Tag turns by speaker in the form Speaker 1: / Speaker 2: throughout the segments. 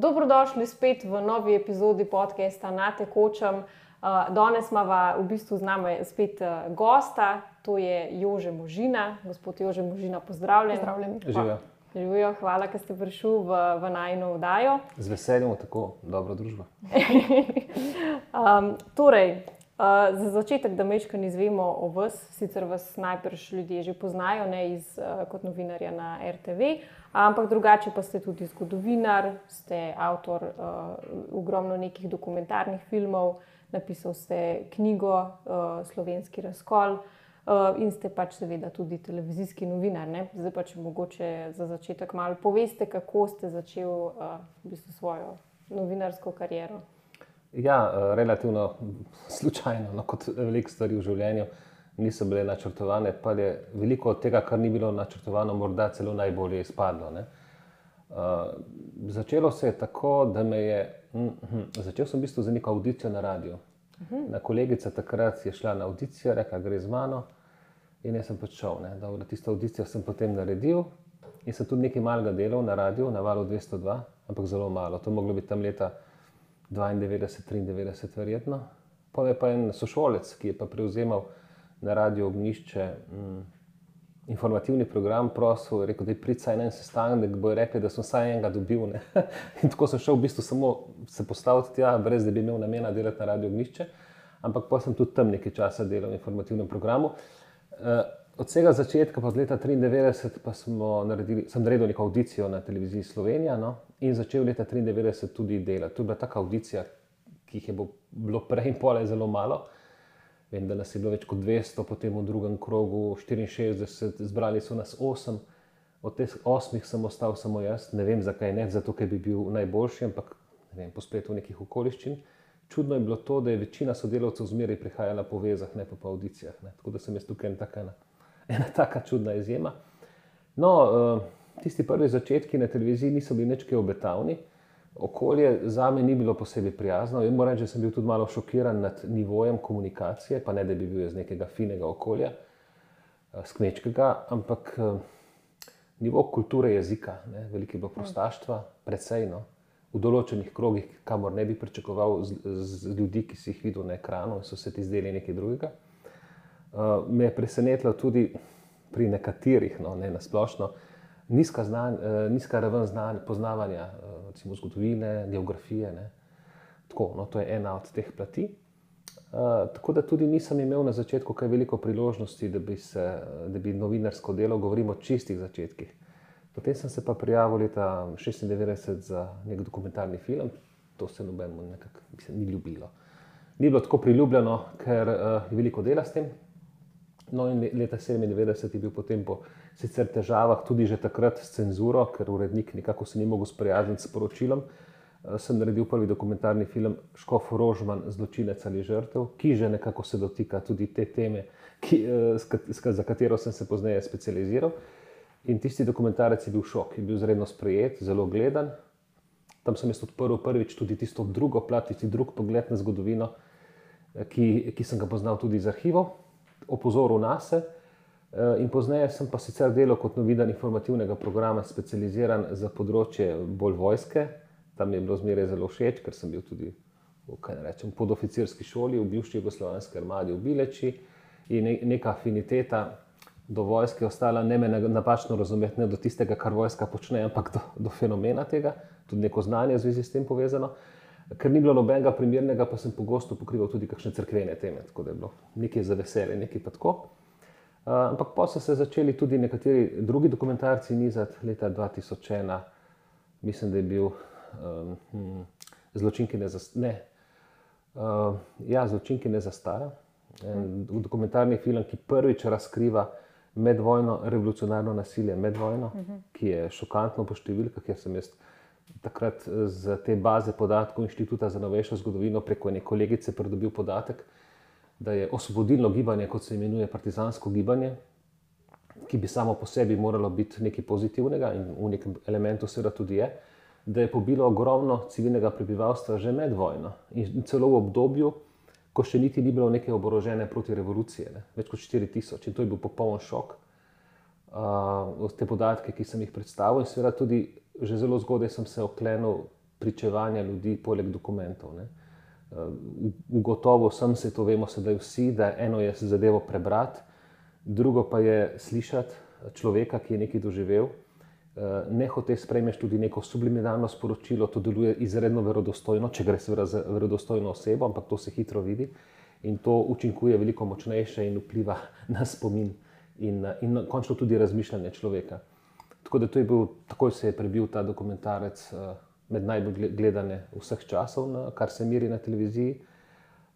Speaker 1: Dobrodošli spet v novi epizodi podcasta Na tekočem. Uh, danes imamo v bistvu z nami spet uh, gosta, to je Jože Možina. Gospod Jože Možina, pozdravljen.
Speaker 2: Pozdravljen. Živijo.
Speaker 1: Živijo, hvala, da ste prišli v, v najno vdajo.
Speaker 2: Z veseljem, tako dobro družbo.
Speaker 1: um, torej, uh, za začetek, da mečkaj izvemo o vas, sicer vas najprej ljudje že poznajo ne, iz, uh, kot novinarja na RTV. Ampak drugače pa ste tudi zgodovinar, ste avtor uh, ogromno nekih dokumentarnih filmov, napisal ste knjigo uh, Slovenski razkol uh, in ste pač seveda tudi televizijski novinar. Ne? Zdaj pa če mogoče za začetek malo poveste, kako ste začeli uh, v bistvu svojo novinarsko kariero.
Speaker 2: Ja, relativno slučajno, no, kot veliko stvari v življenju. Uh, niso bile načrtovane, pa je veliko od tega, kar ni bilo načrtovano, morda celo najbolje izpadlo. Uh, začelo se je tako, da me je. Mm, mm, začel sem v bistvu za neko audicijo na radiju. Uh mhm. -huh. Na kolegica takrat je šla na audicijo, rekla, gre z mano. In jaz sem pač šel. Dobro, tisto audicijo sem potem naredil in sem tudi nekaj malega delal na radiju, na valu 202, ampak zelo malo. To je moglo biti tam leta 92, 93, verjetno. Pa je pa en sošolec, ki je pa prevzemal na radio ognišče um, informativni program, prosil, rekel, da je pricaj en sestanek, da bojo rekli, da sem vsaj enega dobil. in tako sem šel v bistvu samo se postaviti tja, brez da bi imel namena delati na radio ognišče. Ampak pa sem tudi tam nekaj časa delal v informativnem programu. Uh, od vsega začetka, pa od leta 1993, pa naredili, sem naredil neko audicijo na televiziji Slovenija no, in začel leta 1993 tudi delati. To je bila taka audicija, ki jih je bilo prej in pole zelo malo. Vem, da nas je bilo več kot 200, potem v drugem krogu 64, zbrali so nas 8, od teh 8 sem ostal samo jaz. Ne vem zakaj, ne zato, ker bi bil najboljši, ampak vem, po spletu nekih okoliščin. Čudno je bilo to, da je večina sodelavcev zmeraj prihajala po vezah, ne pa po audicijah. Ne. Tako da sem jaz tukaj ena ena taka čudna izjema. No, uh, tisti prvi začetki na televiziji niso bili nečke obetavni. Okolje za me ni bilo posebej prijazno. Jaz moram reči, da sem bil tudi malo šokiran nad nivojem komunikacije, pa ne da bi bil iz nekega finega okolja, skmečkega, eh, ampak eh, nivo kulture jezika, ne, veliko je bilo prostaštva, precej no, v določenih krogih, kamor ne bi pričakoval z, z ljudi, ki si jih videl na ekranu in so se ti zdeli nekaj drugega. Uh, me je presenetilo tudi pri nekaterih, no, ne na splošno, nizka, znan, uh, nizka raven znanja, poznavanja. Uh, recimo zgodovine, geografije. Tako, no, to je ena od teh plati. Uh, tako da tudi nisem imel na začetku kaj veliko priložnosti, da bi, se, da bi novinarsko delo, govorimo o čistih začetkih. Potem sem se pa prijavil leta 1996 za nek dokumentarni film, to se nobeno nekako ni ljubilo. Ni bilo tako priljubljeno, ker uh, je veliko dela s tem. No, in leta 1997 je bil potem po sicer težavah, tudi že takrat s cenzuro, ker urednik nekako se ni mogel sprijazniti s poročilom. Eh, sem naredil prvi dokumentarni film Škof Rožman, zločinec ali žrtev, ki že nekako se dotika tudi te teme, ki, eh, za katero sem se pozneje specializiral. In tisti dokumentarec je bil šok, je bil zredno sprejet, zelo gledan. Tam sem jaz odprl prvič tudi tisto drugo plat, tisti drug pogled na zgodovino, eh, ki, ki sem ga poznal tudi iz arhivov, opozoril na sebe. Eh, in pozneje sem pa sicer delal kot novinar informativnega programa, specializiran za področje bolj vojske. Tam je bilo zmeraj zelo všeč, ker sem bil tudi v podoficirski šoli v bivši Jugoslavijski armadi v Bileči in neka afiniteta do vojske ostala ne me napačno razumeti, ne do tistega, kar vojska počne, ampak do, do fenomena tega, tudi neko znanje v zvezi s tem povezano. Ker ni bilo nobenega primernega, pa sem pogosto pokrival tudi kakšne crkvene teme, tako da je bilo nekaj za veselje, nekaj pa tako. Uh, ampak pa so se začeli tudi nekateri drugi dokumentarci nizati leta 2001, mislim, da je bil um, hm, Zločinki ne zastara. Uh, ja, Zločinki ne zastara. En dokumentarni film, ki prvič razkriva medvojno revolucionarno nasilje, medvojno, uh -huh. ki je šokantno po številkah, ker sem jaz takrat z te baze podatkov Inštituta za novejšo zgodovino preko ene kolegice pridobil podatek, da je osvobodilno gibanje, kot se imenuje partizansko gibanje, ki bi samo po sebi moralo biti nekaj pozitivnega in v nekem elementu seveda tudi je, da je pobilo ogromno civilnega prebivalstva že med vojno in celo v obdobju, ko še niti ni bilo neke oborožene proti revoluciji, ne? več kot 4000 in to je bil popoln šok. Uh, te podatke, ki sem jih predstavil, in seveda tudi že zelo zgodaj sem se oklenil pričevanja ljudi, poleg dokumentov. Ne. Ugotovo sem se to, vemo sedaj vsi, da eno je zadevo prebrati, drugo pa je slišati človeka, ki je nekaj doživel. Ne hoče sprejmeš tudi neko subliminalno sporočilo, to deluje izredno verodostojno, če gre seveda za verodostojno osebo, ampak to se hitro vidi in to učinkuje veliko močnejše in vpliva na spomin in, in končno tudi razmišljanje človeka. Tako da to je bil, takoj se je prebil ta dokumentarec med najbolj gledane vseh časov, kar se meri na televiziji.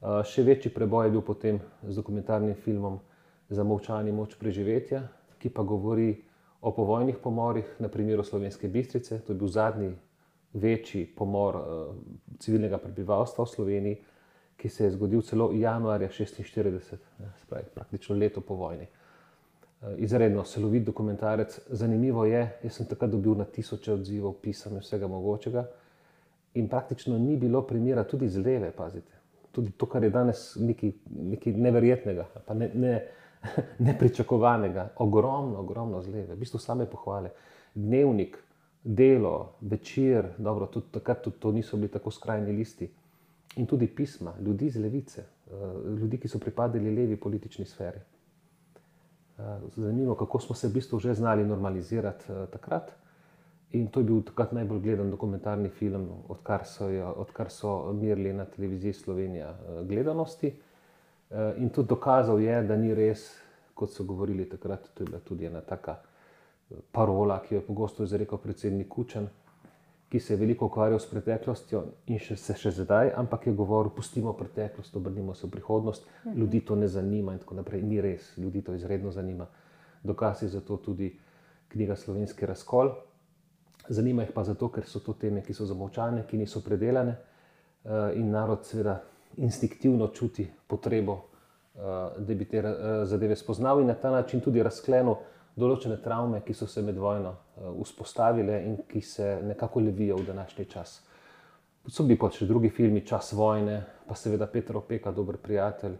Speaker 2: Še večji preboj je bil potem z dokumentarnim filmom Za molčanje moč preživetja, ki pa govori o povojnih pomorih, na primeru Slovenske Bistrice. To je bil zadnji večji pomor civilnega prebivalstva v Sloveniji, ki se je zgodil celo januarja 1946, spravi, praktično leto po vojni. Izredno celovit dokumentarec. Zanimivo je, jaz sem takrat dobil na tisoče odzivov, pisem vsega mogočega. In praktično ni bilo primera, tudi z leve, pazite. Tudi to, kar je danes nekaj, nekaj neverjetnega, pa ne, ne, nepričakovanega, ogromno, ogromno z leve, v bistvu same pohvale. Dnevnik, delo, večer, dobro, tudi takrat tudi to niso bili tako skrajni listi. In tudi pisma, ljudi z levice, ljudi, ki so pripadali levi politični sferi. Zanimivo, kako smo se v bistvu že znali normalizirati takrat. In to je bil takrat najbolj gledan dokumentarni film, odkar so, jo, odkar so merili na televiziji Slovenija gledanosti. In tudi dokazal je, da ni res, kot so govorili takrat, to je bila tudi ena taka parola, ki jo je pogosto izrekel predsednik Kučan, ki se je veliko ukvarjal s preteklostjo in še, se še zdaj, ampak je govoril: pustimo preteklost, obrnimo se v prihodnost, ljudi to ne zanima in tako naprej. Ni res, ljudi to izredno zanima. Dokaz je zato tudi knjiga Slovenski razkol. Zanima jih pa zato, ker so to teme, ki so zamolčane, ki niso predelane in narod seveda instinktivno čuti potrebo, da bi te zadeve spoznal in na ta način tudi razklenil določene travme, ki so se med vojno vzpostavile in ki se nekako levijo v današnji čas. So bili pa še drugi filmi, Čas vojne, pa seveda Petro Opeka, dober prijatelj,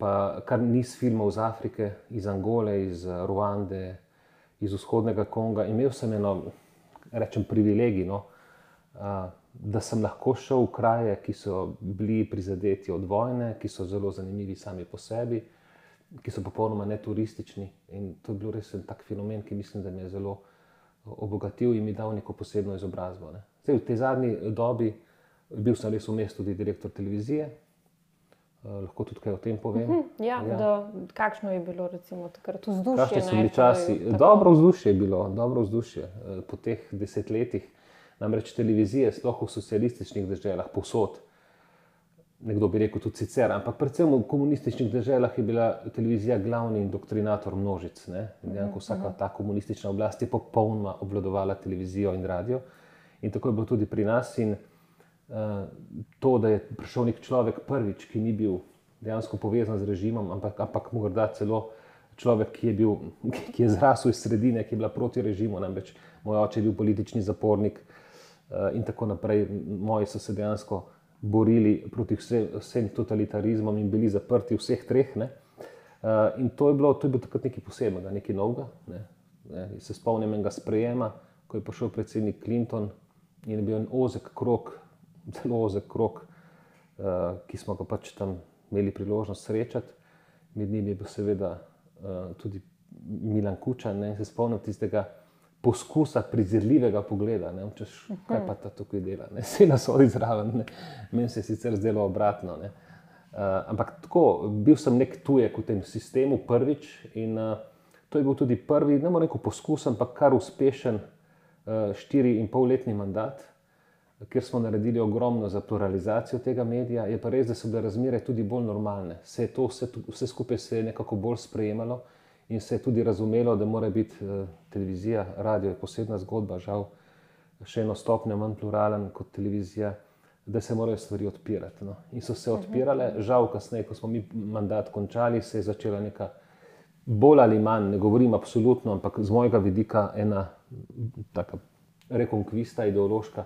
Speaker 2: pa kar niz filmov iz Afrike, iz Angole, iz Ruande, iz vzhodnega Konga. Imel sem eno, rečem, privilegij, no, da sem lahko šel v kraje, ki so bili prizadeti od vojne, ki so zelo zanimivi sami po sebi ki so popolnoma neturistični. In to je bil res en tak fenomen, ki mislim, da me je zelo obogatil in mi dal neko posebno izobrazbo. Ne. Zdaj, v tej zadnji dobi, bil sem res vmes tudi direktor televizije, lahko tudi kaj o tem povem.
Speaker 1: Uh -huh, ja, ja. Da, kakšno je bilo recimo, takrat vzdušje?
Speaker 2: Kakšni so bili časi? Dobro vzdušje je bilo, dobro vzdušje po teh desetletjih. Namreč televizije, sploh v socialističnih državah, povsod, nekdo bi rekel tudi sicer, ampak predvsem v komunističnih državah je bila televizija glavni indoktrinator množic. Dejansko vsaka ta komunistična oblast je popolnoma obvladovala televizijo in radio. In tako je bilo tudi pri nas. In uh, to, da je prišel nek človek prvič, ki ni bil dejansko povezan z režimom, ampak, ampak morda celo človek, ki je, bil, ki je zrasel iz sredine, ki je bila proti režimu, namreč moj oče je bil politični zapornik uh, in tako naprej. Moji so se dejansko borili proti vse, vsem totalitarizmom in bili zaprti vseh treh. Ne. In to je bilo, to je bilo takrat nekaj posebnega, nekaj novega. Ne. Ne. Se spomnim enega sprejema, ko je prišel predsednik Clinton in je bil en ozek krok, zelo ozek krok, ki smo ga pač tam imeli priložnost srečati. Med njimi je bil seveda tudi Milan Kučan. Ne. Se spomnim tistega poskusa prizirljivega pogleda, ne včeš, kaj pa ta tukaj dela, ne se nas odi zraven. Meni se je sicer zdelo obratno. Ne. Uh, ampak tako, bil sem nek tujek v tem sistemu prvič in uh, to je bil tudi prvi, ne morem reči poskus, ampak kar uspešen uh, štiri in pol letni mandat, kjer smo naredili ogromno za pluralizacijo tega medija. Je pa res, da so bile razmere tudi bolj normalne. Vse, to, vse, vse skupaj se je nekako bolj sprejemalo in se je tudi razumelo, da mora biti uh, televizija, radio je posebna zgodba, žal, še eno stopnjo manj pluralen kot televizija, da se morajo stvari odpirati. No. In so se odpirale, žal, kasneje, ko smo mi mandat končali, se je začela neka bolj ali manj, ne govorim absolutno, ampak z mojega vidika ena taka rekonkvista ideološka.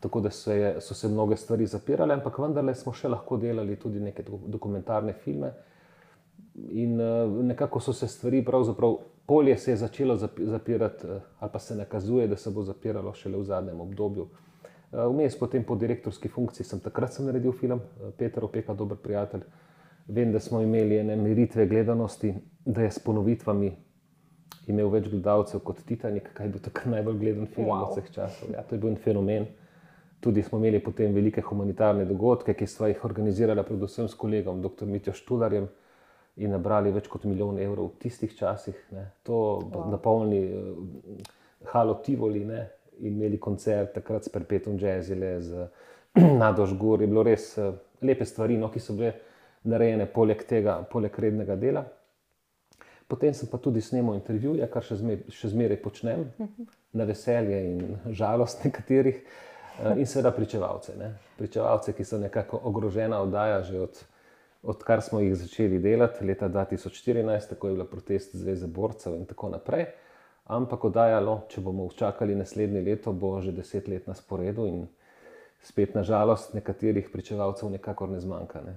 Speaker 2: Tako da so, je, so se mnoge stvari zapirale, ampak vendarle smo še lahko delali tudi neke dokumentarne filme. In nekako so se stvari, pravzaprav polje se je začelo zapirati, ali pa se nakazuje, da se bo zapiralo šele v zadnjem obdobju. Vmes potem po direktorski funkciji sem takrat sem naredil film, Peter Opeka, dober prijatelj. Vem, da smo imeli ene meritve gledanosti, da je s ponovitvami imel več gledalcev kot Titanic, kaj je bil takrat najbolj gledan film wow. vseh časov. Ja, to je bil en fenomen. Tudi smo imeli potem velike humanitarne dogodke, ki smo jih organizirali, predvsem s kolegom, dr. Mitjo Študarjem, in nabrali več kot milijon evrov v tistih časih. Ne. To wow. napolni uh, Halo Tivoli ne. in imeli koncert takrat s Perpetuum Jazzile, z Nadož Gor. Je bilo res uh, lepe stvari, no, ki so bile narejene poleg tega, poleg rednega dela. Potem sem pa tudi snemal intervjuje, kar še, zmer, še zmeraj počnem, na veselje in žalost nekaterih, eh, in seveda pričevalce. Ne. Pričevalce, ki so nekako ogrožena oddaja že od, odkar smo jih začeli delati, leta 2014, tako je bila protest Zveze borcev in tako naprej. Ampak oddajalo, če bomo čakali naslednje leto, bo že deset let na sporedu in spet na žalost nekaterih pričevalcev nekako ne zmanjka. Ne.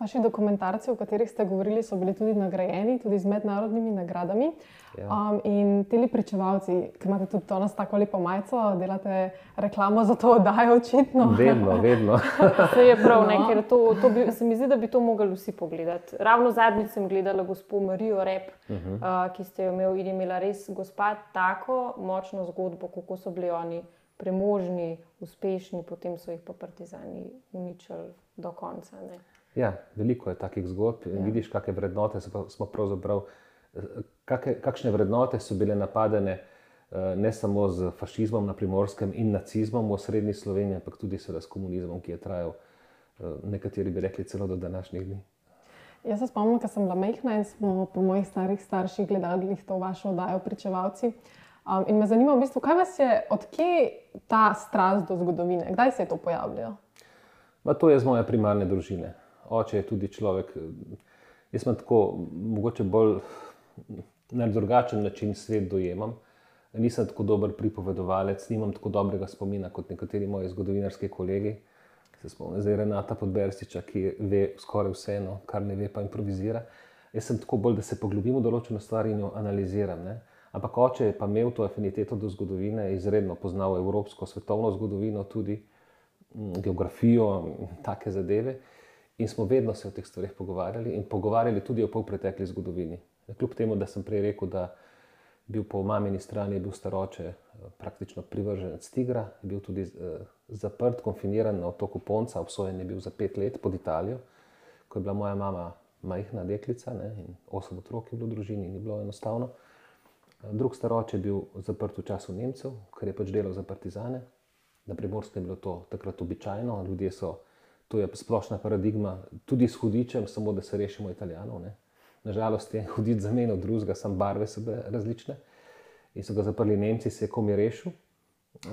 Speaker 3: Vaši dokumentarci, o katerih ste govorili, so bili tudi nagrajeni, tudi z mednarodnimi nagradami. Ja. Um, in ti pričevalci, ki imate tudi to nas tako lepo majico, delate reklamo za to, da je očitno.
Speaker 2: Vedno, vedno.
Speaker 1: Se je prav, no. ker to, to bi, se mi zdi, da bi to mogli vsi pogledati. Ravno zadnjič sem gledala gospod Marijo Rep, uh -huh. uh, ki ste jo imeli in imela res gospod tako močno zgodbo, kako so bili oni premožni, uspešni, potem so jih pa partizani uničili do konca. Ne.
Speaker 2: Ja, veliko je takih zgodb. Ja. Vidiš, kakšne vrednote smo pravzaprav, kake, kakšne vrednote so bile napadene eh, ne samo z fašizmom na primorskem in nacizmom v srednji Sloveniji, ampak tudi s komunizmom, ki je trajal, eh, nekateri bi rekli, celo do današnjih dni.
Speaker 3: Jaz se spomnim, ko sem bila majhna in smo po mojih starih starših gledali to vašo oddajo, pričevalci. Um, in me zanima, v bistvu, kaj vas je, odkje ta strast do zgodovine, kdaj se je to pojavljalo?
Speaker 2: To je iz moje primarne družine oče je tudi človek. Jaz sem tako, mogoče bolj na drugačen način svet dojemam. Nisem tako dober pripovedovalec, nimam tako dobrega spomina kot nekateri moji zgodovinarski kolegi. Se spomnim zdaj Renata Podbersiča, ki ve skoraj vseeno, kar ne ve, pa improvizira. Jaz sem tako bolj, da se poglobim v določeno stvar in jo analiziram. Ne? Ampak oče je pa imel to afiniteto do zgodovine, izredno poznal evropsko, svetovno zgodovino, tudi geografijo in take zadeve. In smo vedno se o teh stvarih pogovarjali in pogovarjali tudi o polpretekli zgodovini. Kljub temu, da sem prej rekel, da je bil po mamini strani bil staroče eh, praktično privržen od Stigra, je bil tudi uh, zaprt, konfiniran na otoku Ponca, obsojen je bil za pet let pod Italijo, ko je bila moja mama majhna deklica ne, in osem otrok je bilo v družini, ni bilo enostavno. Drug staroče je bil zaprt v času Nemcev, ker je pač delal za partizane. Na primorskem je bilo to takrat običajno, ljudje so to je splošna paradigma, tudi s hudičem, samo da se rešimo italijanov. Ne. Nažalost je hudič zamenil drugega, samo barve so bile različne in so ga zaprli Nemci, se je komi rešil.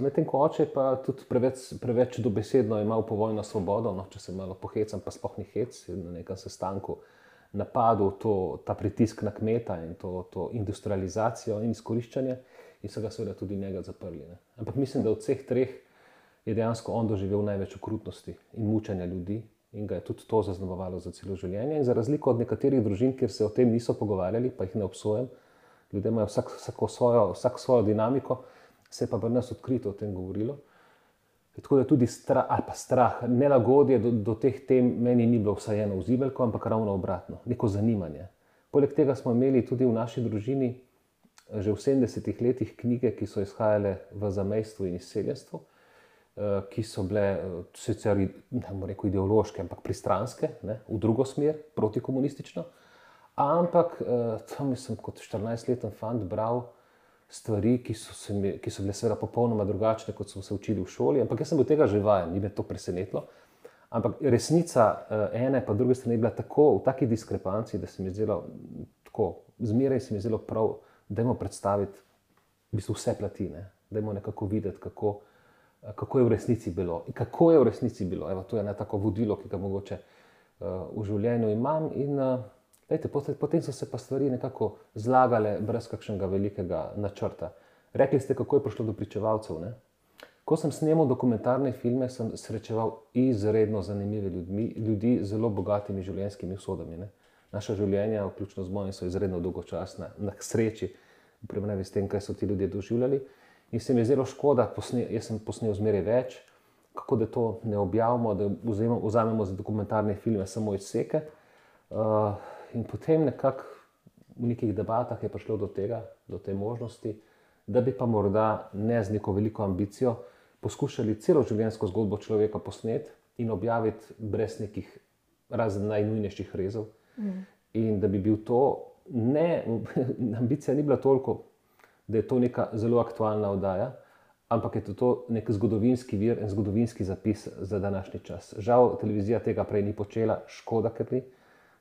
Speaker 2: Medtem ko oče pa tudi preveč, preveč dobesedno imel povojno svobodo, no, če se malo pohecam, pa sploh ni hec, na nekem sestanku napadel to, ta pritisk na kmeta in to, to industrializacijo in izkoriščanje in so ga seveda tudi njega zaprli. Ne. Ampak mislim, da od vseh treh je dejansko on doživel največ okrutnosti in mučanja ljudi in ga je tudi to zaznamovalo za celo življenje. In za razliko od nekaterih družin, kjer se o tem niso pogovarjali, pa jih ne obsojam, ljudje imajo vsak, svojo, vsak svojo dinamiko, se pa pri nas odkrito o tem govorilo. Tako da tudi strah, ali pa strah, nelagodje do, do teh tem meni ni bilo vsaj eno vzibelko, ampak ravno obratno, neko zanimanje. Poleg tega smo imeli tudi v naši družini že v 70-ih letih knjige, ki so izhajale v zamejstvu in izseljenstvu. Eh, ki so bile eh, sicer rekel, ideološke, ampak pristranske, ne, v drugo smer, protikomunistično. Ampak eh, tam sem kot 14-leten fant bral stvari, ki so, mi, ki so bile seveda popolnoma drugačne, kot smo se učili v šoli. Ampak jaz sem bil tega že vajen, ni me to presenetilo. Ampak resnica ene, pa druge strani je bila tako v taki diskrepanci, da se mi je zdelo tako, zmeraj se mi je zdelo prav, da imamo predstaviti v bistvu vse platine, da imamo nekako videti, kako kako je v resnici bilo. In kako je v resnici bilo, Evo, to je ena tako vodilo, ki ga mogoče uh, v življenju imam. In, uh, lejte, potem, so se pa stvari nekako zlagale brez kakšnega velikega načrta. Rekli ste, kako je prišlo do pričevalcev. Ne? Ko sem snemal dokumentarne filme, sem srečeval izredno zanimive ljudmi, ljudi z zelo bogatimi življenjskimi usodami. Ne? Naša življenja, vključno z mojim, so izredno dolgočasna, na sreči, v primerjavi s tem, kaj so ti ljudje doživljali. In se mi je zelo škoda, posne, jaz sem posnel zmeraj več, kako da to ne objavimo, da vzamemo, vzamemo za dokumentarne filme samo izseke. Uh, in potem nekako v nekih debatah je prišlo do tega, do te možnosti, da bi pa morda ne z neko veliko ambicijo poskušali celo življenjsko zgodbo človeka posneti in objaviti brez nekih razen najnujnejših rezov. Mm. In da bi bil to, ne, ambicija ni bila toliko, da je to neka zelo aktualna oddaja, ampak je to, to nek zgodovinski vir in zgodovinski zapis za današnji čas. Žal, televizija tega prej ni počela, škoda, ker ni.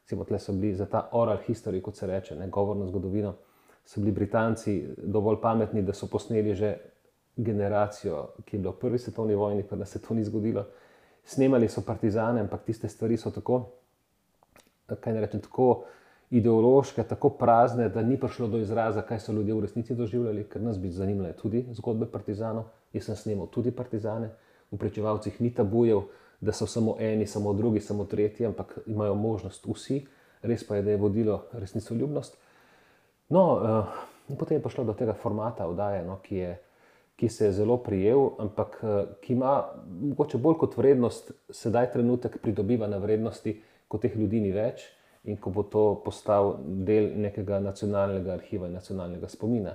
Speaker 2: Recimo, tle so bili za ta oral history, kot se reče, ne govorno zgodovino, so bili Britanci dovolj pametni, da so posneli že generacijo, ki je bila v prvi svetovni vojni, pa da se to ni zgodilo. Snemali so partizane, ampak tiste stvari so tako, kaj ne rečem, tako ideološke, tako prazne, da ni prišlo do izraza, kaj so ljudje v resnici doživljali, ker nas bi zanimale tudi zgodbe partizanov. Jaz sem snimal tudi partizane, v prečevalcih ni tabujev, da so samo eni, samo drugi, samo tretji, ampak imajo možnost vsi, res pa je, da je vodilo resnico ljubnost. No, uh, potem je prišlo do tega formata oddaje, no, ki, je, ki se je zelo prijel, ampak uh, ki ima mogoče bolj kot vrednost, sedaj trenutek pridobiva na vrednosti, ko teh ljudi ni več in ko bo to postal del nekega nacionalnega arhiva in nacionalnega spomina.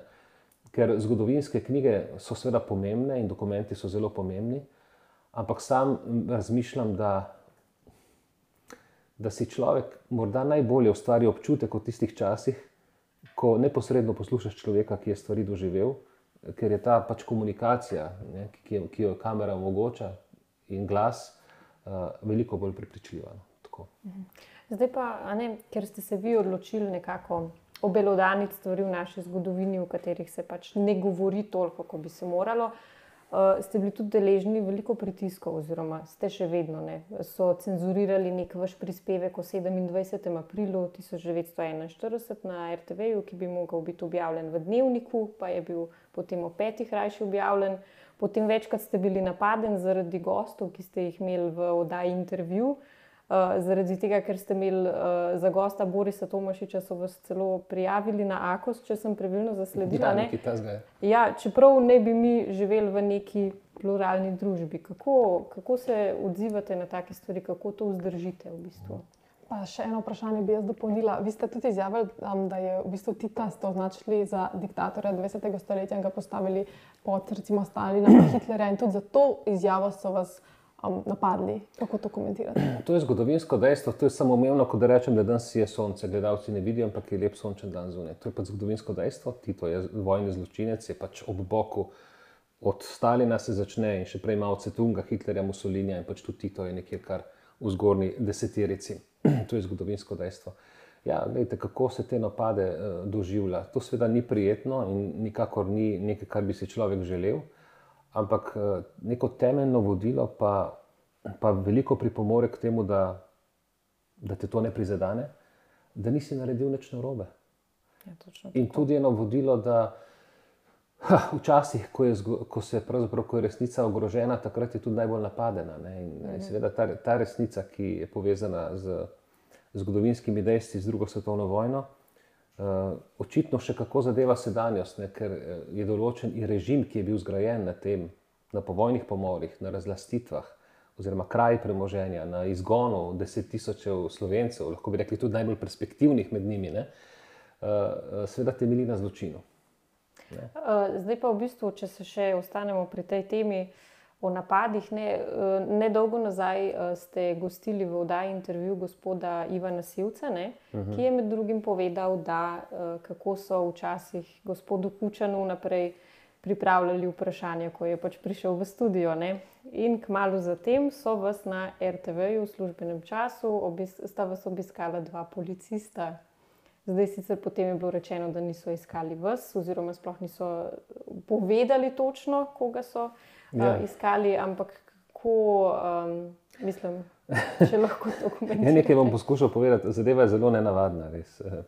Speaker 2: Ker zgodovinske knjige so seveda pomembne in dokumenti so zelo pomembni, ampak sam razmišljam, da, da si človek morda najbolje ustvari občutek v tistih časih, ko neposredno poslušaš človeka, ki je stvari doživel, ker je ta pač komunikacija, ne, ki, jo, ki jo kamera omogoča in glas, uh, veliko bolj prepričljiva. No,
Speaker 1: Zdaj pa, ne, ker ste se vi odločili nekako obelodaniti stvari v naši zgodovini, v katerih se pač ne govori toliko, kot bi se moralo. Uh, ste bili tudi deležni veliko pritiskov, oziroma ste še vedno. Ne? So cenzurirali nek vaš prispevek o 27. aprilu 1941 na RTV, ki bi mogel biti objavljen v dnevniku, pa je bil potem o petih rajši objavljen. Potem večkrat ste bili napadeni zaradi gostov, ki ste jih imeli v oddaji intervju. Uh, zaradi tega, ker ste imeli uh, za gosta Borisa Tomašiča, so vas celo prijavili na AKOS, če sem pravilno zasledila.
Speaker 2: Ja,
Speaker 1: ja, čeprav ne bi mi živeli v neki pluralni družbi. Kako, kako se odzivate na take stvari, kako to vzdržite v bistvu?
Speaker 3: Pa še eno vprašanje bi jaz dopolnila. Vi ste tudi izjavili, um, da je v bistvu Tita označili za diktatorja 20. stoletja in ga postavili pod, recimo, Stalina in Hitlerja. In tudi za to izjavo so vas um, napadli. Kako to komentirate?
Speaker 2: To je zgodovinsko dejstvo, to je samo umevno, ko da rečem, da danes je sonce, gledalci ne vidijo, ampak je lep sončen dan zunaj. To je pač zgodovinsko dejstvo. Tito je vojni zločinec, je pač ob boku. Od Stalina se začne in še prej malo Cetunga, Hitlerja, Mussolinija in pač tudi Tito je nekje kar v zgornji deseterici. to je zgodovinsko dejstvo. Ja, gledajte, kako se te napade uh, doživlja. To seveda ni prijetno in nikakor ni nekaj, kar bi si človek želel. Uh, ampak eh, neko temeljno vodilo pa, pa veliko pripomore k temu, da, da te to ne prizadene, da nisi naredil nič narobe.
Speaker 1: Ja,
Speaker 2: In tudi eno vodilo, da ha, včasih, ko je, ko, se, ko je resnica ogrožena, takrat je tudi najbolj napadena. Ne? In, mhm. seveda ta, ta resnica, ki je povezana z zgodovinskimi dejstvi z drugo svetovno vojno. Uh, očitno še kako zadeva sedanjost, ne, ker eh, je določen režim, ki je bil zgrajen na tem, na povojnih pomorih, na razlastitvah, oziroma kraj premoženja, na izgonu deset tisočev slovencev, lahko bi rekli tudi najbolj perspektivnih med njimi, uh, seveda temelji na zločinu.
Speaker 1: Uh, zdaj pa v bistvu, če se še ostanemo pri tej temi. Uh, o napadih. Ne, eh, ne dolgo nazaj eh, ste gostili v oddaji intervju gospoda Ivana Sivca, ne, uh mhm. -huh. ki je med drugim povedal, da eh, kako so včasih gospodu Kučanu naprej pripravljali vprašanja, ko je pač prišel v studio. Ne. In kmalo zatem so vas na RTV-ju v službenem času obis, sta vas obiskala dva policista. Zdaj sicer potem je bilo rečeno, da niso iskali vas, oziroma sploh niso povedali točno, koga so ja. uh, iskali, ampak kako, um, mislim, če lahko to komentirate.
Speaker 2: Ja, nekaj bom poskušal povedati. Zadeva je zelo nenavadna. Res. Eh,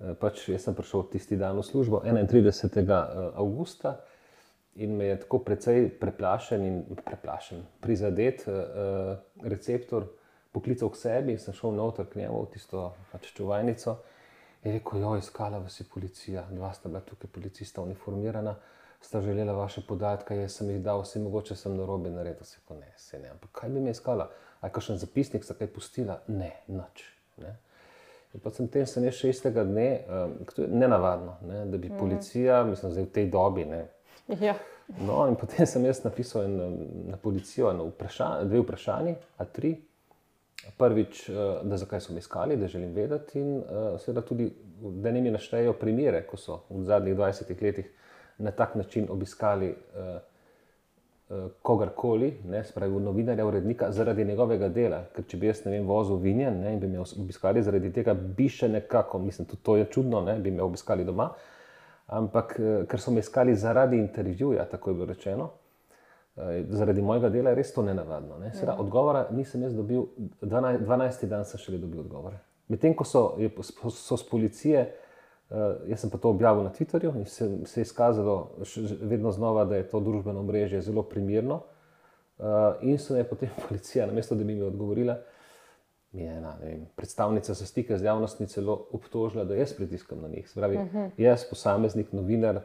Speaker 2: eh, pač jaz sem prišel tisti dan v službo, 31. augusta, in me je tako precej preplašen in preplašen, prizadet uh, receptor poklical k sebi in sem šel noter k njemu v tisto pač čuvajnico. Je rekel, jo, iskala vas je policija, dva sta bila tukaj, policista, uniformirana sta želela vaše podatke, jaz sem jih dal, vse mogoče sem na robe naredil, se pa ne, se ne. Ampak kaj bi mi iskala? A je kakšen zapisnik, sta kaj pustila? Ne, nič. Ne. In pa sem tem se ne še istega dne, um, to je nenavadno, ne, da bi mm. policija, mislim, zdaj v tej dobi, ne.
Speaker 1: Ja.
Speaker 2: No, in potem sem jaz napisal en, na policijo eno vprašanje, dve vprašanji, a tri. Prvič, uh, da zakaj so me iskali, da želim vedeti, in uh, seveda tudi, da ne mi naštejejo primere, ko so v zadnjih 20 letih na tak način obiskali uh, uh, kogarkoli, ne, spravi novinarja, urednika, zaradi njegovega dela. Ker če bi jaz ne vem, vozil vinjen ne, in bi me obiskali zaradi tega, bi še nekako, mislim, tudi to je čudno, ne, bi me obiskali doma. Ampak uh, ker so me iskali zaradi intervjuja, tako je bilo rečeno. Zaradi mojega dela je res to nenavadno. Ne? Seveda, ja. odgovora nisem jaz dobil, 12, 12. dan sem šele dobil odgovore. Medtem ko so, je, so, so z policije uh, Uh, jaz sem pa to objavil na Twitterju in se, se je izkazalo vedno znova, da je to družbeno mreže zelo primerno. Uh, in so me potem policija, namesto da bi mi odgovorila, mi je ena vem, predstavnica za stike z javnostmi celo obtožila, da jaz pritiskam na njih. Spravi, uh mhm. -huh. Jaz, posameznik, novinar,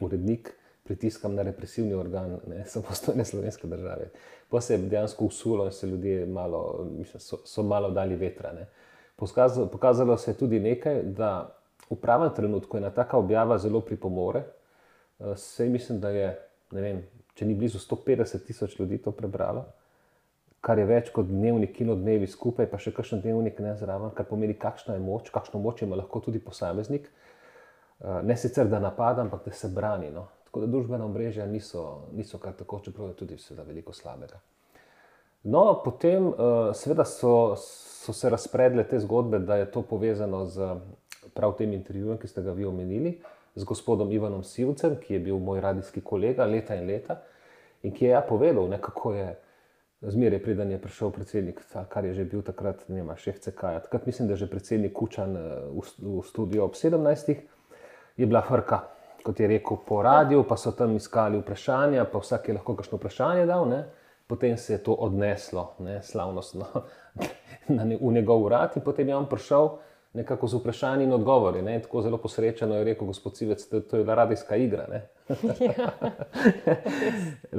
Speaker 2: urednik, pritiskam na represivni organ samostojne slovenske države. Pa se je dejansko usulo in se ljudje malo, mislim, so, so malo dali vetra. Pokazalo, pokazalo se je tudi nekaj, da v pravem trenutku ena taka objava zelo pripomore. Eh, sej mislim, da je, vem, če ni blizu 150 tisoč ljudi to prebralo, kar je več kot dnevni kino dnevi skupaj, pa še kakšen dnevnik ne zraven, kar pomeni, kakšna je moč, kakšno moč ima lahko tudi posameznik. Eh, ne sicer, da napada, ampak da se brani. No. Tako da družbena omrežja niso, niso kar tako, čeprav je tudi veliko slabega. No, potem, eh, seveda, so, so se razpredle te zgodbe, da je to povezano z prav tem intervjujem, ki ste ga vi omenili, z gospodom Ivanom Sivcem, ki je bil moj radijski kolega leta in leta in ki je ja povedal, ne, kako je zmeraj, preden je prišel predsednik, kar je že bil takrat, ne vem, šef CK. Takrat mislim, da je že predsednik Kučan eh, v, v studiu ob 17. je bila frka. Kot je rekel po radiju, pa so tam iskali vprašanja, pa vsak je lahko kakšno vprašanje dal, ne? potem se je to odneslo, ne? slavnostno, na ne, v njegov urad, in potem je on prišel nekako z vprašanji in odgovori. Ne? Tako zelo posrečeno je rekel gospod Civec, da to je bila radijska igra.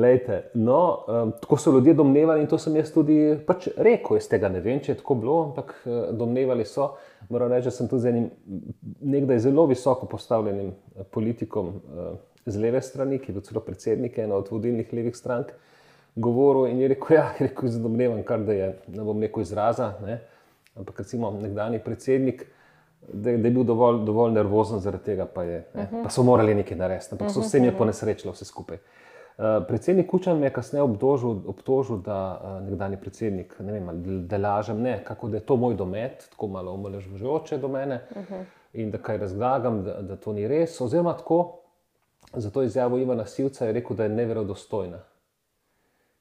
Speaker 2: Lejte, no, um, tako so ljudje domnevali in to sem jaz tudi pač rekel. Jaz tega ne vem, če je tako bilo, ampak uh, domnevali so. Moram reči, da sem tudi z enim nekdaj zelo visoko postavljenim uh, politikom uh, z leve strani, ki je bil celo predsednik ene od vodilnih levih strank. Govoril in je rekel, ja, je rekel, domnevam, kar da je, ne bom neko izraza. Ne, uh, ampak recimo nekdani predsednik, da, da je bil dovolj, dovolj nervozen zaradi tega, pa, je, uh -huh. pa so morali nekaj narediti, ampak so vse jim je ponesrečilo, vse skupaj. Uh, predsednik Kučan je kasneje obtožil, obtožil, da uh, nekdani predsednik, ne vem, da lažem, ne, kako da je to moj domet, tako malo omaležujoče do mene uh -huh. in da kaj razlagam, da, da to ni res. Oziroma, tako, za to izjavo Ivana Sivca je rekel, da je neverodostojna.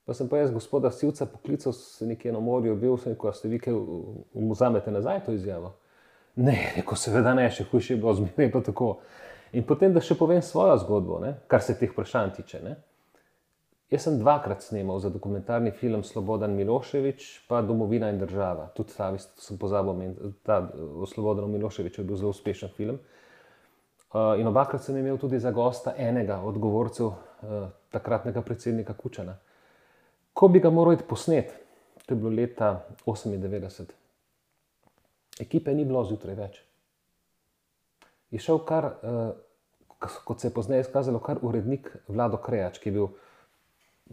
Speaker 2: Pa sem pa jaz, gospoda Sivca, poklical se nekje na morju, bil sem rekel, ste vi, ki vzamete nazaj to izjavo. Ne, rekel, seveda ne, še hujše je bilo, zmeraj pa tako. In potem, da še povem svojo zgodbo, ne, kar se teh vprašanj tiče. Ne. Jaz sem dvakrat snimal za dokumentarni film Slobodan Miloševič, pa Domovina in država. Tudi ta, sem pozabil, da o Slobodanu Miloševiču je bil zelo uspešen film. Uh, in obakrat sem imel tudi za gosta enega od govorcev uh, takratnega predsednika Kučana. Ko bi ga moral posnet, to je bilo leta 98, ekipe ni bilo zjutraj več. Je šel kar, uh, kot se je pozneje izkazalo, kar urednik Vlado Krejač, ki je bil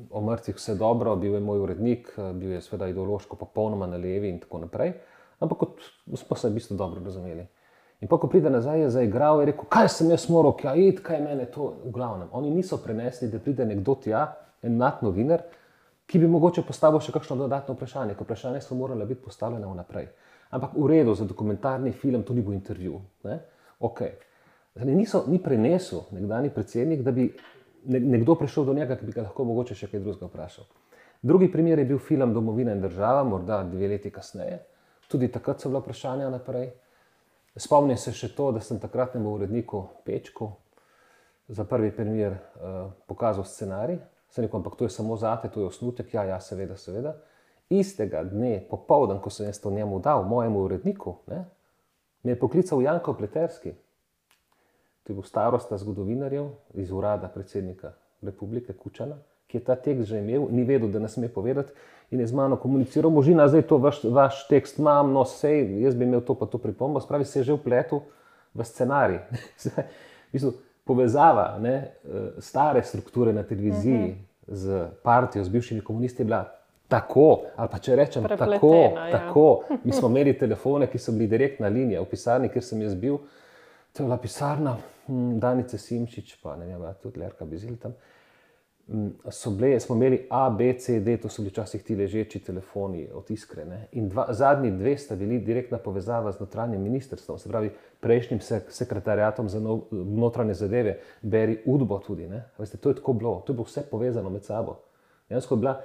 Speaker 2: o mrtvih vse dobro, bil je moj urednik, uh, bil je seveda ideološko popolnoma na levi in tako naprej. Ampak kot smo se v bistvu dobro razumeli. In pa, ko pride nazaj, je zaigral in rekel, kaj sem jaz moral, kaj je, kaj je meni to v glavnem. Oni niso prenesli, da pride nekdo tja, en nad novinar, ki bi mogoče postavil še kakšno dodatno vprašanje, ker vprašanje so morale biti postavljene vnaprej. Ampak v redu, za dokumentarni film to ni bil intervju. Okay. Zdaj, niso, ni prenesel nekdani predsednik, da bi nekdo prišel do njega, ki bi ga lahko mogoče še kaj drugega vprašal. Drugi primer je bil film Domovina in država, morda dve leti kasneje. Tudi takrat so bila vprašanja naprej. Spomnim se še to, da sem takratnemu uredniku Pečku za prvi primer uh, pokazal scenarij, Sem rekel, ampak to je samo zate, to je osnutek. Ja, ja, seveda, seveda. Istega dne, popoldan, ko sem jaz to njemu dal, mojemu uredniku, ne, me je poklical Janko Pleterski. to je bil starosta zgodovinarjev iz urada predsednika republike Kučana, ki je ta tekst že imel, ni vedel, da ne sme povedati in je z mano komuniciral, možina, zdaj to vaš, vaš tekst imam, no sej, jaz bi imel to pa to pripombo, spravi se je že vpletel v scenarij. Mislim, povezava ne, eh, stare strukture na televiziji uh -huh. z partijo, z bivšimi komunisti bila tako, ali pa če rečem tako, ja. tako. Mi smo imeli telefone, ki so bili direktna linija v pisarni, kjer sem jaz bil, to je bila pisarna, hm, Danice Simčič, pa ne vem, tudi Lerka Bizil tam. Mm, bile, smo imeli A, B, C, D, to so bili včasih ti ležeči telefoni od iskrene. In dva, zadnji dve sta bili direktna povezava z notranjim ministrstvom, se pravi prejšnjim sek sekretariatom za no, notranje zadeve, beri Udbo tudi. Veste, to je tako bilo, to je bilo vse povezano med sabo. Jansko je bila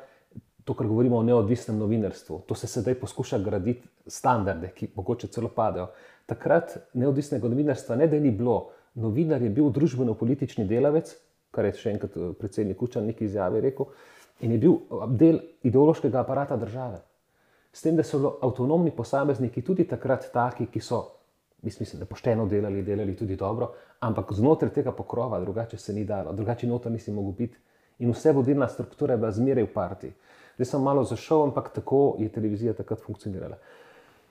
Speaker 2: to, kar govorimo o neodvisnem novinarstvu, to se sedaj poskuša graditi standarde, ki mogoče celo padejo. Takrat neodvisnega novinarstva ne da ni bilo. Novinar je bil družbeno-politični delavec, kar je še enkrat eh, predsednik Kučan neki izjavi rekel, in je bil eh, del ideološkega aparata države. S tem, da so avtonomni posamezniki tudi takrat taki, ki so, mislim, da pošteno delali, delali tudi dobro, ampak znotraj tega pokrova, drugače se ni dalo, drugače noter nisi mogel biti. In vse vodilna struktura je bila zmeraj v partiji. Zdaj sem malo zašel, ampak tako je televizija takrat funkcionirala.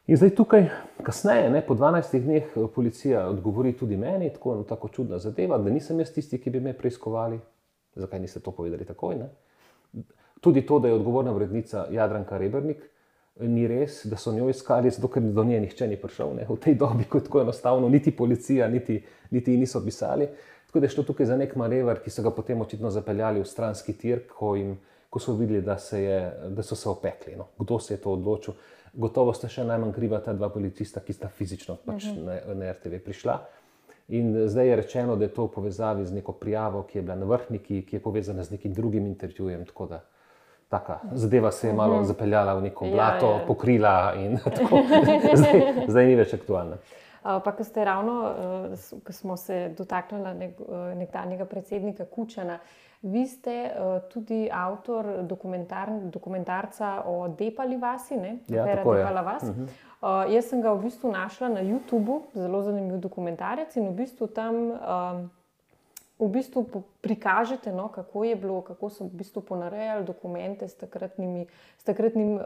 Speaker 2: In zdaj tukaj, kasneje, ne, po 12 dneh, eh, policija odgovori tudi meni, tako, no, tako čudna zadeva, da nisem jaz tisti, ki bi me preiskovali. Zakaj niste to povedali takoj? Ne? Tudi to, da je odgovorna vrednica Jadranka Rebrnik, ni res, da so njo iskali, ker do nje nihče ni prišel. Ne? V tej dobi, ko je tako enostavno, niti policija, niti, niti niso pisali. Tako da je šlo tukaj za nek manever, ki so ga potem očitno zapeljali v stranski tir, ko, jim, ko so videli, da, se je, da so se opekli. No? Kdo se je to odločil? Gotovo sta še najmanj kriva ta dva policista, ki sta fizično pač uh mhm. -huh. na, na RTV prišla. In zdaj je rečeno, da je to v povezavi z neko prijavo, ki je bila na vrhniki, ki je povezana z nekim drugim intervjujem. Tako da taka zadeva se je malo uh mhm. -huh. zapeljala v neko ja, blato, ja, ja. pokrila in tako. zdaj, zdaj ni več aktualna.
Speaker 1: Pa, ko ste ravno, ko smo se dotaknili nek, nekdanjega predsednika Kučana, Vi ste uh, tudi avtor dokumentar, dokumentarca o Depali vasi, ne
Speaker 2: ja, Depala
Speaker 1: vas. Uh -huh. uh, jaz sem ga v bistvu našla na YouTubu, zelo zanimiv dokumentarec in v bistvu tam. Uh, v bistvu prikažete, no, kako je bilo, kako so v bistvu ponarejali dokumente s, s takratnim uh,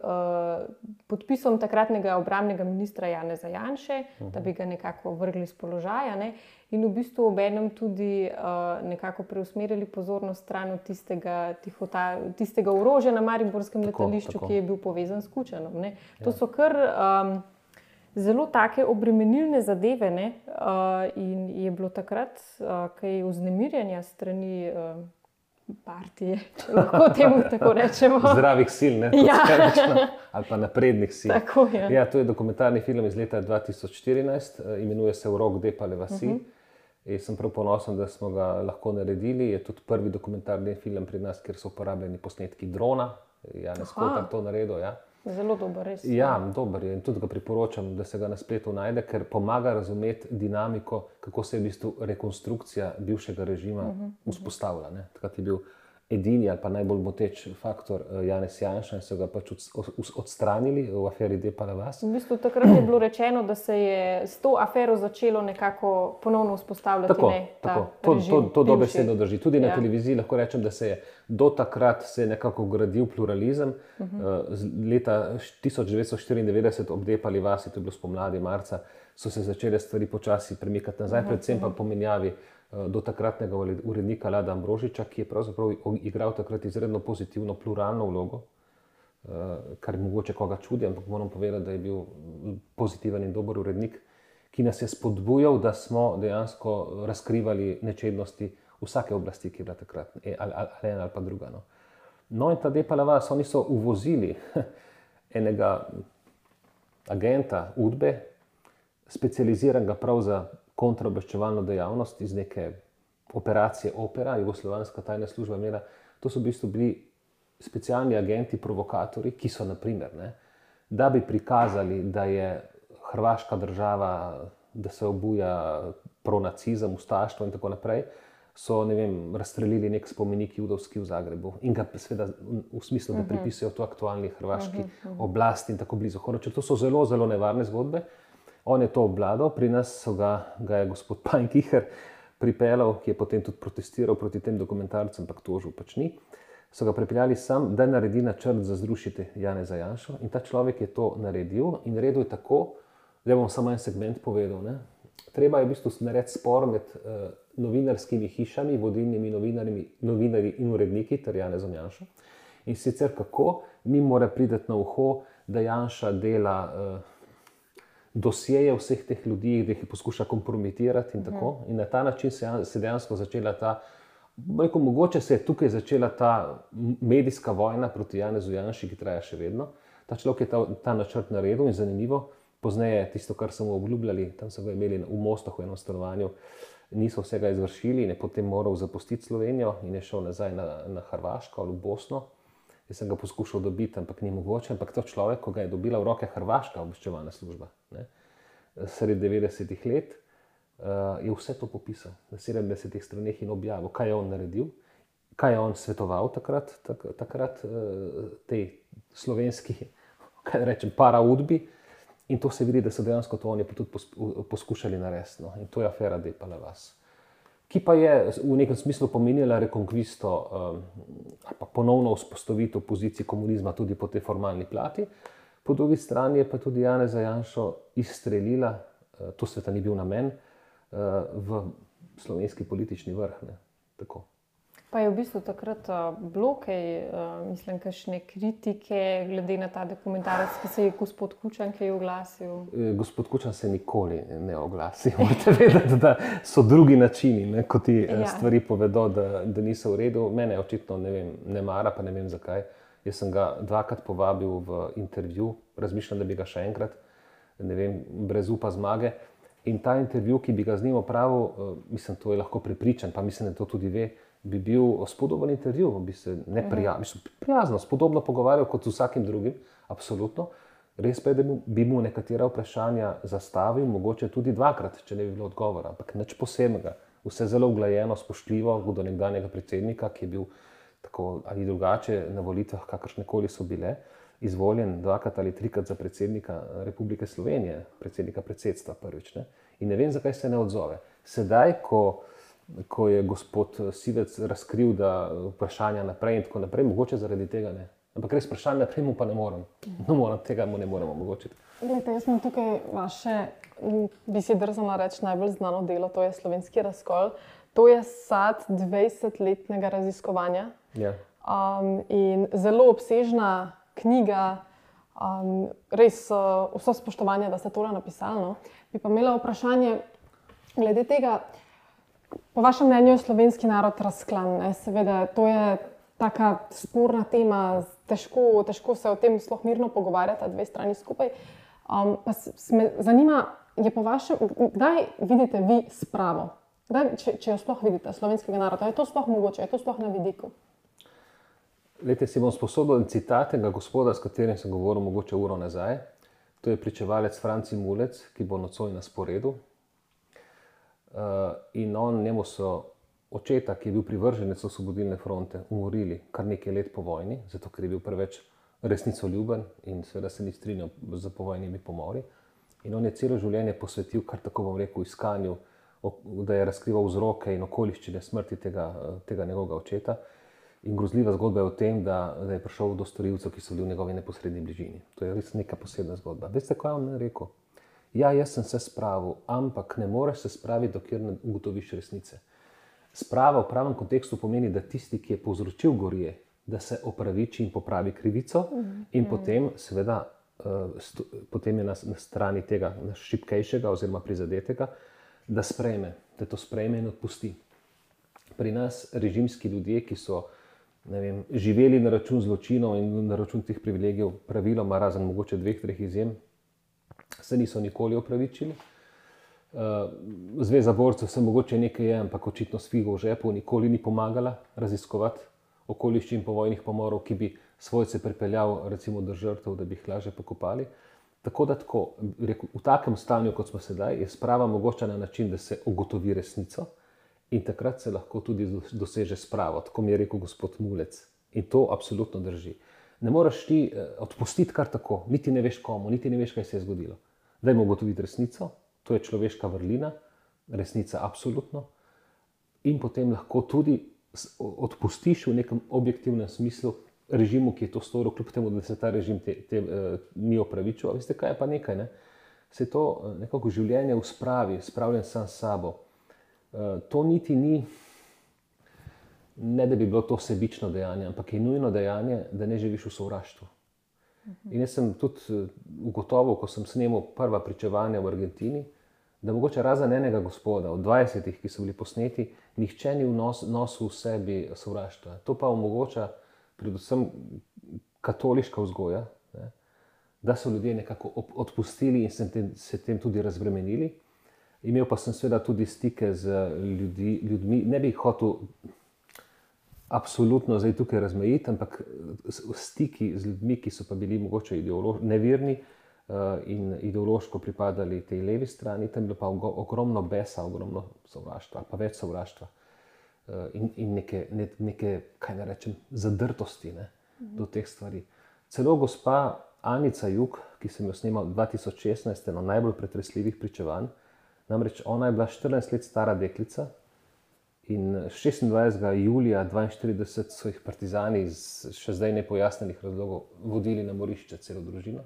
Speaker 1: podpisom takratnega obramnega ministra Jana Zajanše, uh -huh. da bi ga nekako vrgli z položaja. Ne, in v bistvu ob enem tudi uh, nekako preusmerili pozornost stran od tistega, tihota, tistega orožja na Mariborskem tako, letališču, tako. ki je bil povezan s Kučanom. To ja. so kar. Um, zelo take obremenilne zadeve. Ne? Uh, in je bilo takrat uh, kaj vznemirjanja strani. Uh, Partije, lahko temu tako rečemo.
Speaker 2: Zdravih sil, ne
Speaker 1: ja.
Speaker 2: ali pa naprednih sil.
Speaker 1: Tako, ja.
Speaker 2: Ja, to je dokumentarni film iz leta 2014, imenuje se Urok Depale Vasi. Uh mhm. -huh. Sem prav ponosen, da smo ga lahko naredili. Je tudi prvi dokumentarni film pri nas, kjer so uporabljeni posnetki drona. Janez Kotar to naredil. Ja.
Speaker 1: Zelo dober, res.
Speaker 2: Ja, dober je in tudi ga priporočam, da se ga na spletu najde, ker pomaga razumeti dinamiko, kako se je v bistvu rekonstrukcija bivšega režima uh -huh, vzpostavila. Takrat je bil edini ali pa najbolj moteč faktor uh, Janez Janša in so ga pač odstranili v aferi Depala Vas.
Speaker 1: V bistvu takrat je bilo rečeno, da se je s to afero začelo nekako ponovno vzpostavljati.
Speaker 2: Tako, ne, tako. To, to, to dobesedno drži. Tudi ja. na televiziji lahko rečem, da se je do takrat se je nekako gradil pluralizem. Uh -huh. uh, leta 1994 ob Depali Vasi, to je bilo spomladi marca, so se začele stvari počasi premikati nazaj, uh -huh. predvsem pa pomenjavi. Eh, do takratnega urednika Lada Ambrožiča, ki je pravzaprav igral takrat izredno pozitivno, pluralno vlogo, eh, kar mogoče koga čudi, ampak moram povedati, da je bil pozitiven in dober urednik, ki nas je spodbujal, da smo dejansko razkrivali nečednosti vsake oblasti, ki je bila takrat, e, ali, ali ena ali pa druga. No, no in ta Depala, oni so uvozili enega agenta, Udbe, specializiranega prav za kontraobveščevalno dejavnost iz neke operacije Opera, jugoslovanska tajna služba imela. To so v bistvu bili specialni agenti, provokatori, ki so, naprimer, ne, da bi prikazali, da je Hrvaška država, da se obuja pronacizem, ustaštvo in tako naprej. So vem, razstrelili nek spomenik judovski v Zagrebu in ga seveda v smislu, da mhm. pripisujejo to aktualni hrvaški mhm, mhm. oblasti in tako blizu. Hoče, to so zelo, zelo nevarne zgodbe. On je to obvladal, pri nas ga, ga je gospod Pajnkiher pripeljal, ki je potem tudi protestiral proti tem dokumentarcem, ampak tožil pač ni. So ga pripeljali sem, da naredi načrt za zrušiti Jana Zajanša. In ta človek je to naredil in naredil je tako, da bom samo en segment povedal. Ne? Treba je v bistvu narediti spor med uh, novinarskimi hišami, vodilnimi novinarji in uredniki, ter Jana Zajanša. In sicer kako mi mora priti na uho, da Janša dela. Uh, dosjeje vseh teh ljudi, da jih poskuša kompromitirati in tako. Mhm. In na ta način se je dejansko začela ta, rekel, mogoče se je tukaj začela ta medijska vojna proti Janezu Janši, ki traja še vedno. Ta človek je ta, ta načrt naredil in zanimivo. Pozneje tisto, kar smo obljubljali, tam so ga imeli v Mostu, v enem stanovanju, niso vsega izvršili in je potem moral zapustiti Slovenijo in je šel nazaj na, na Hrvaško ali v Bosno. Jaz sem ga poskušal dobiti, ampak ni mogoče. Ampak to človek, ko ga je dobila v roke Hrvaška obveščevalna služba, ne, sredi 90-ih let, uh, je vse to popisal na 70-ih straneh in objavil, kaj je on naredil, kaj je on svetoval takrat, tak, takrat uh, tej slovenski, kaj rečem, paraudbi. In to se vidi, da so dejansko to oni tudi poskušali narediti. No. In to je afera Depala vas ki pa je v nekem smislu pomenila rekonkvisto um, ali um, ponovno vzpostavitev pozicije komunizma tudi po tej formalni plati. Po drugi strani je pa tudi Jana Zajanša izstrelila, uh, to sveta ni bil namen, uh, v slovenski politični vrh. Ne,
Speaker 1: Pa je v bistvu takrat uh, bilo kaj, uh, mislim, kakšne kritike, glede na ta dokumentarec, ki se je gospod Kučan kaj oglasil?
Speaker 2: E, gospod Kučan se nikoli ne oglasi. Morate vedeti, da so drugi načini, ne, ko ti e, ja. stvari povedo, da, da niso v redu. Mene očitno ne, vem, ne mara, pa ne vem zakaj. Jaz sem ga dvakrat povabil v intervju, razmišljam, da bi ga še enkrat, ne vem, brez upa zmage. In ta intervju, ki bi ga z njim opravil, uh, mislim, to je lahko prepričan, pa mislim, da to tudi ve bi bil spodoben intervju, bi se ne prijazno, prijazno, spodobno pogovarjal kot z vsakim drugim, absolutno. Res pa je, da bi mu nekatera vprašanja zastavil, mogoče tudi dvakrat, če ne bi bilo odgovora, ampak nič posebnega. Vse zelo uglajeno, spoštljivo do nekdanjega predsednika, ki je bil tako ali drugače na volitvah, kakršne koli so bile, izvoljen dvakrat ali trikrat za predsednika Republike Slovenije, predsednika predsedstva prvič. Ne? In ne vem, zakaj se ne odzove. Sedaj, ko ko je gospod eh, Sivec razkril, da vprašanja naprej in tako naprej, mogoče zaradi tega ne. Ampak res vprašanje naprej mu pa ne morem. No, moram, tega mu ne moremo omogočiti.
Speaker 3: Glede, jaz sem tukaj vaše, bi si drzala reči, najbolj znano delo, to je slovenski razkol. To je sad 20-letnega raziskovanja.
Speaker 2: Ja.
Speaker 3: Um, in zelo obsežna knjiga, um, res uh, vso spoštovanje, da ste tole napisali. No. Bi pa imela vprašanje glede tega, Po vašem mnenju je slovenski narod razklan? Seveda, to je tako sporna tema, težko, težko se o tem sploh mirno pogovarjati, dve strani skupaj. Um, pa me zanima, je po vašem, kdaj vidite vi spravo? Kdaj, če, če jo sploh vidite, slovenskega naroda, je to sploh mogoče, je to sploh na vidiku?
Speaker 2: Lete si bom sposoben citat tega gospoda, s katerim sem govoril mogoče uro nazaj. To je pričevalec Franci Mulec, ki bo nocoj na sporedu, in on, njemu so očeta, ki je bil privrženec osvobodilne fronte, umorili kar nekaj let po vojni, zato ker je bil preveč resnico ljuben in seveda se ni strinjal z povojnimi pomori. In on je celo življenje posvetil, kar tako bom rekel, iskanju, da je razkrival vzroke in okoliščine smrti tega, tega njegovega očeta. In grozljiva zgodba je o tem, da, da je prišel do storilcev, ki so bili v njegovi neposrednji bližini. To je res neka posebna zgodba. Veste, kaj je on rekel? Ja, jaz sem se spravil, ampak ne moreš se spraviti, dokler ne ugotoviš resnice. Sprava v pravem kontekstu pomeni, da tisti, ki je povzročil gorje, da se opraviči in popravi krivico, in mm. potem, seveda, uh, potem je na, na strani tega šipkejšega oziroma prizadetega, da sprejme, da to sprejme in odpusti. Pri nas režimski ljudje, ki so vem, živeli na račun zločinov in na račun teh privilegijev, praviloma, razen mogoče dveh, treh izjem, se niso nikoli opravičili. Uh, Zveza borcev se mogoče nekaj je, ampak očitno s figo v žepu nikoli ni pomagala raziskovati okoliščin povojnih pomorov, ki bi svojce pripeljal recimo do žrtev, da bi jih lažje pokopali. Tako da tako, v takem stanju, kot smo sedaj, je sprava mogoča na način, da se ugotovi resnico in takrat se lahko tudi doseže spravo, tako mi je rekel gospod Mulec. In to absolutno drži. Ne moreš ti eh, odpustiti kar tako, niti ne veš komu, niti ne veš, kaj se je zgodilo. Dajmo ugotoviti resnico, to je človeška vrlina, resnica absolutno. in potem lahko tudi odpustiš v nekem objektivnem smislu režimu, ki je to storil, kljub temu, da se ta režim te, te, uh, ni opravičil. Veste, kaj je pa nekaj? Ne? Se je to nekako življenje v spravi, spravljen sam s sabo. Uh, to niti ni, ne da bi bilo to sebično dejanje, ampak je nujno dejanje, da ne živiš v sovraštvu. In jaz sem tudi ugotovil, ko sem snemal prva pričevanja v Argentini, da mogoče razen enega gospoda, od 20, ki so bili posneti, nihče ni v nos, nosu v sebi sovraštva. To pa omogoča predvsem katoliška vzgoja, ne, da so ljudje nekako odpustili in se tem, se tem tudi razbremenili. Imel pa sem seveda tudi stike z ljudi, ljudmi, ne bi hotel absolutno zdaj tukaj razmejiti, ampak stiki z ljudmi, ki so pa bili mogoče nevirni. Uh, in ideološko pripadali tej levi strani, tam je bilo pa ogromno besa, ogromno sovraštva, pa več sovraštva. Uh, in, in neke, ne, neke, kaj ne rečem, zadrtosti ne, do teh stvari. Celo gospa Anica Juk, ki sem jo snimal 2016, eno najbolj pretresljivih pričevanj, namreč ona je bila 14 let stara deklica. In 26. julija 1942 so jih partizani iz še zdaj nepojasnenih razlogov vodili na morišče, celo družino.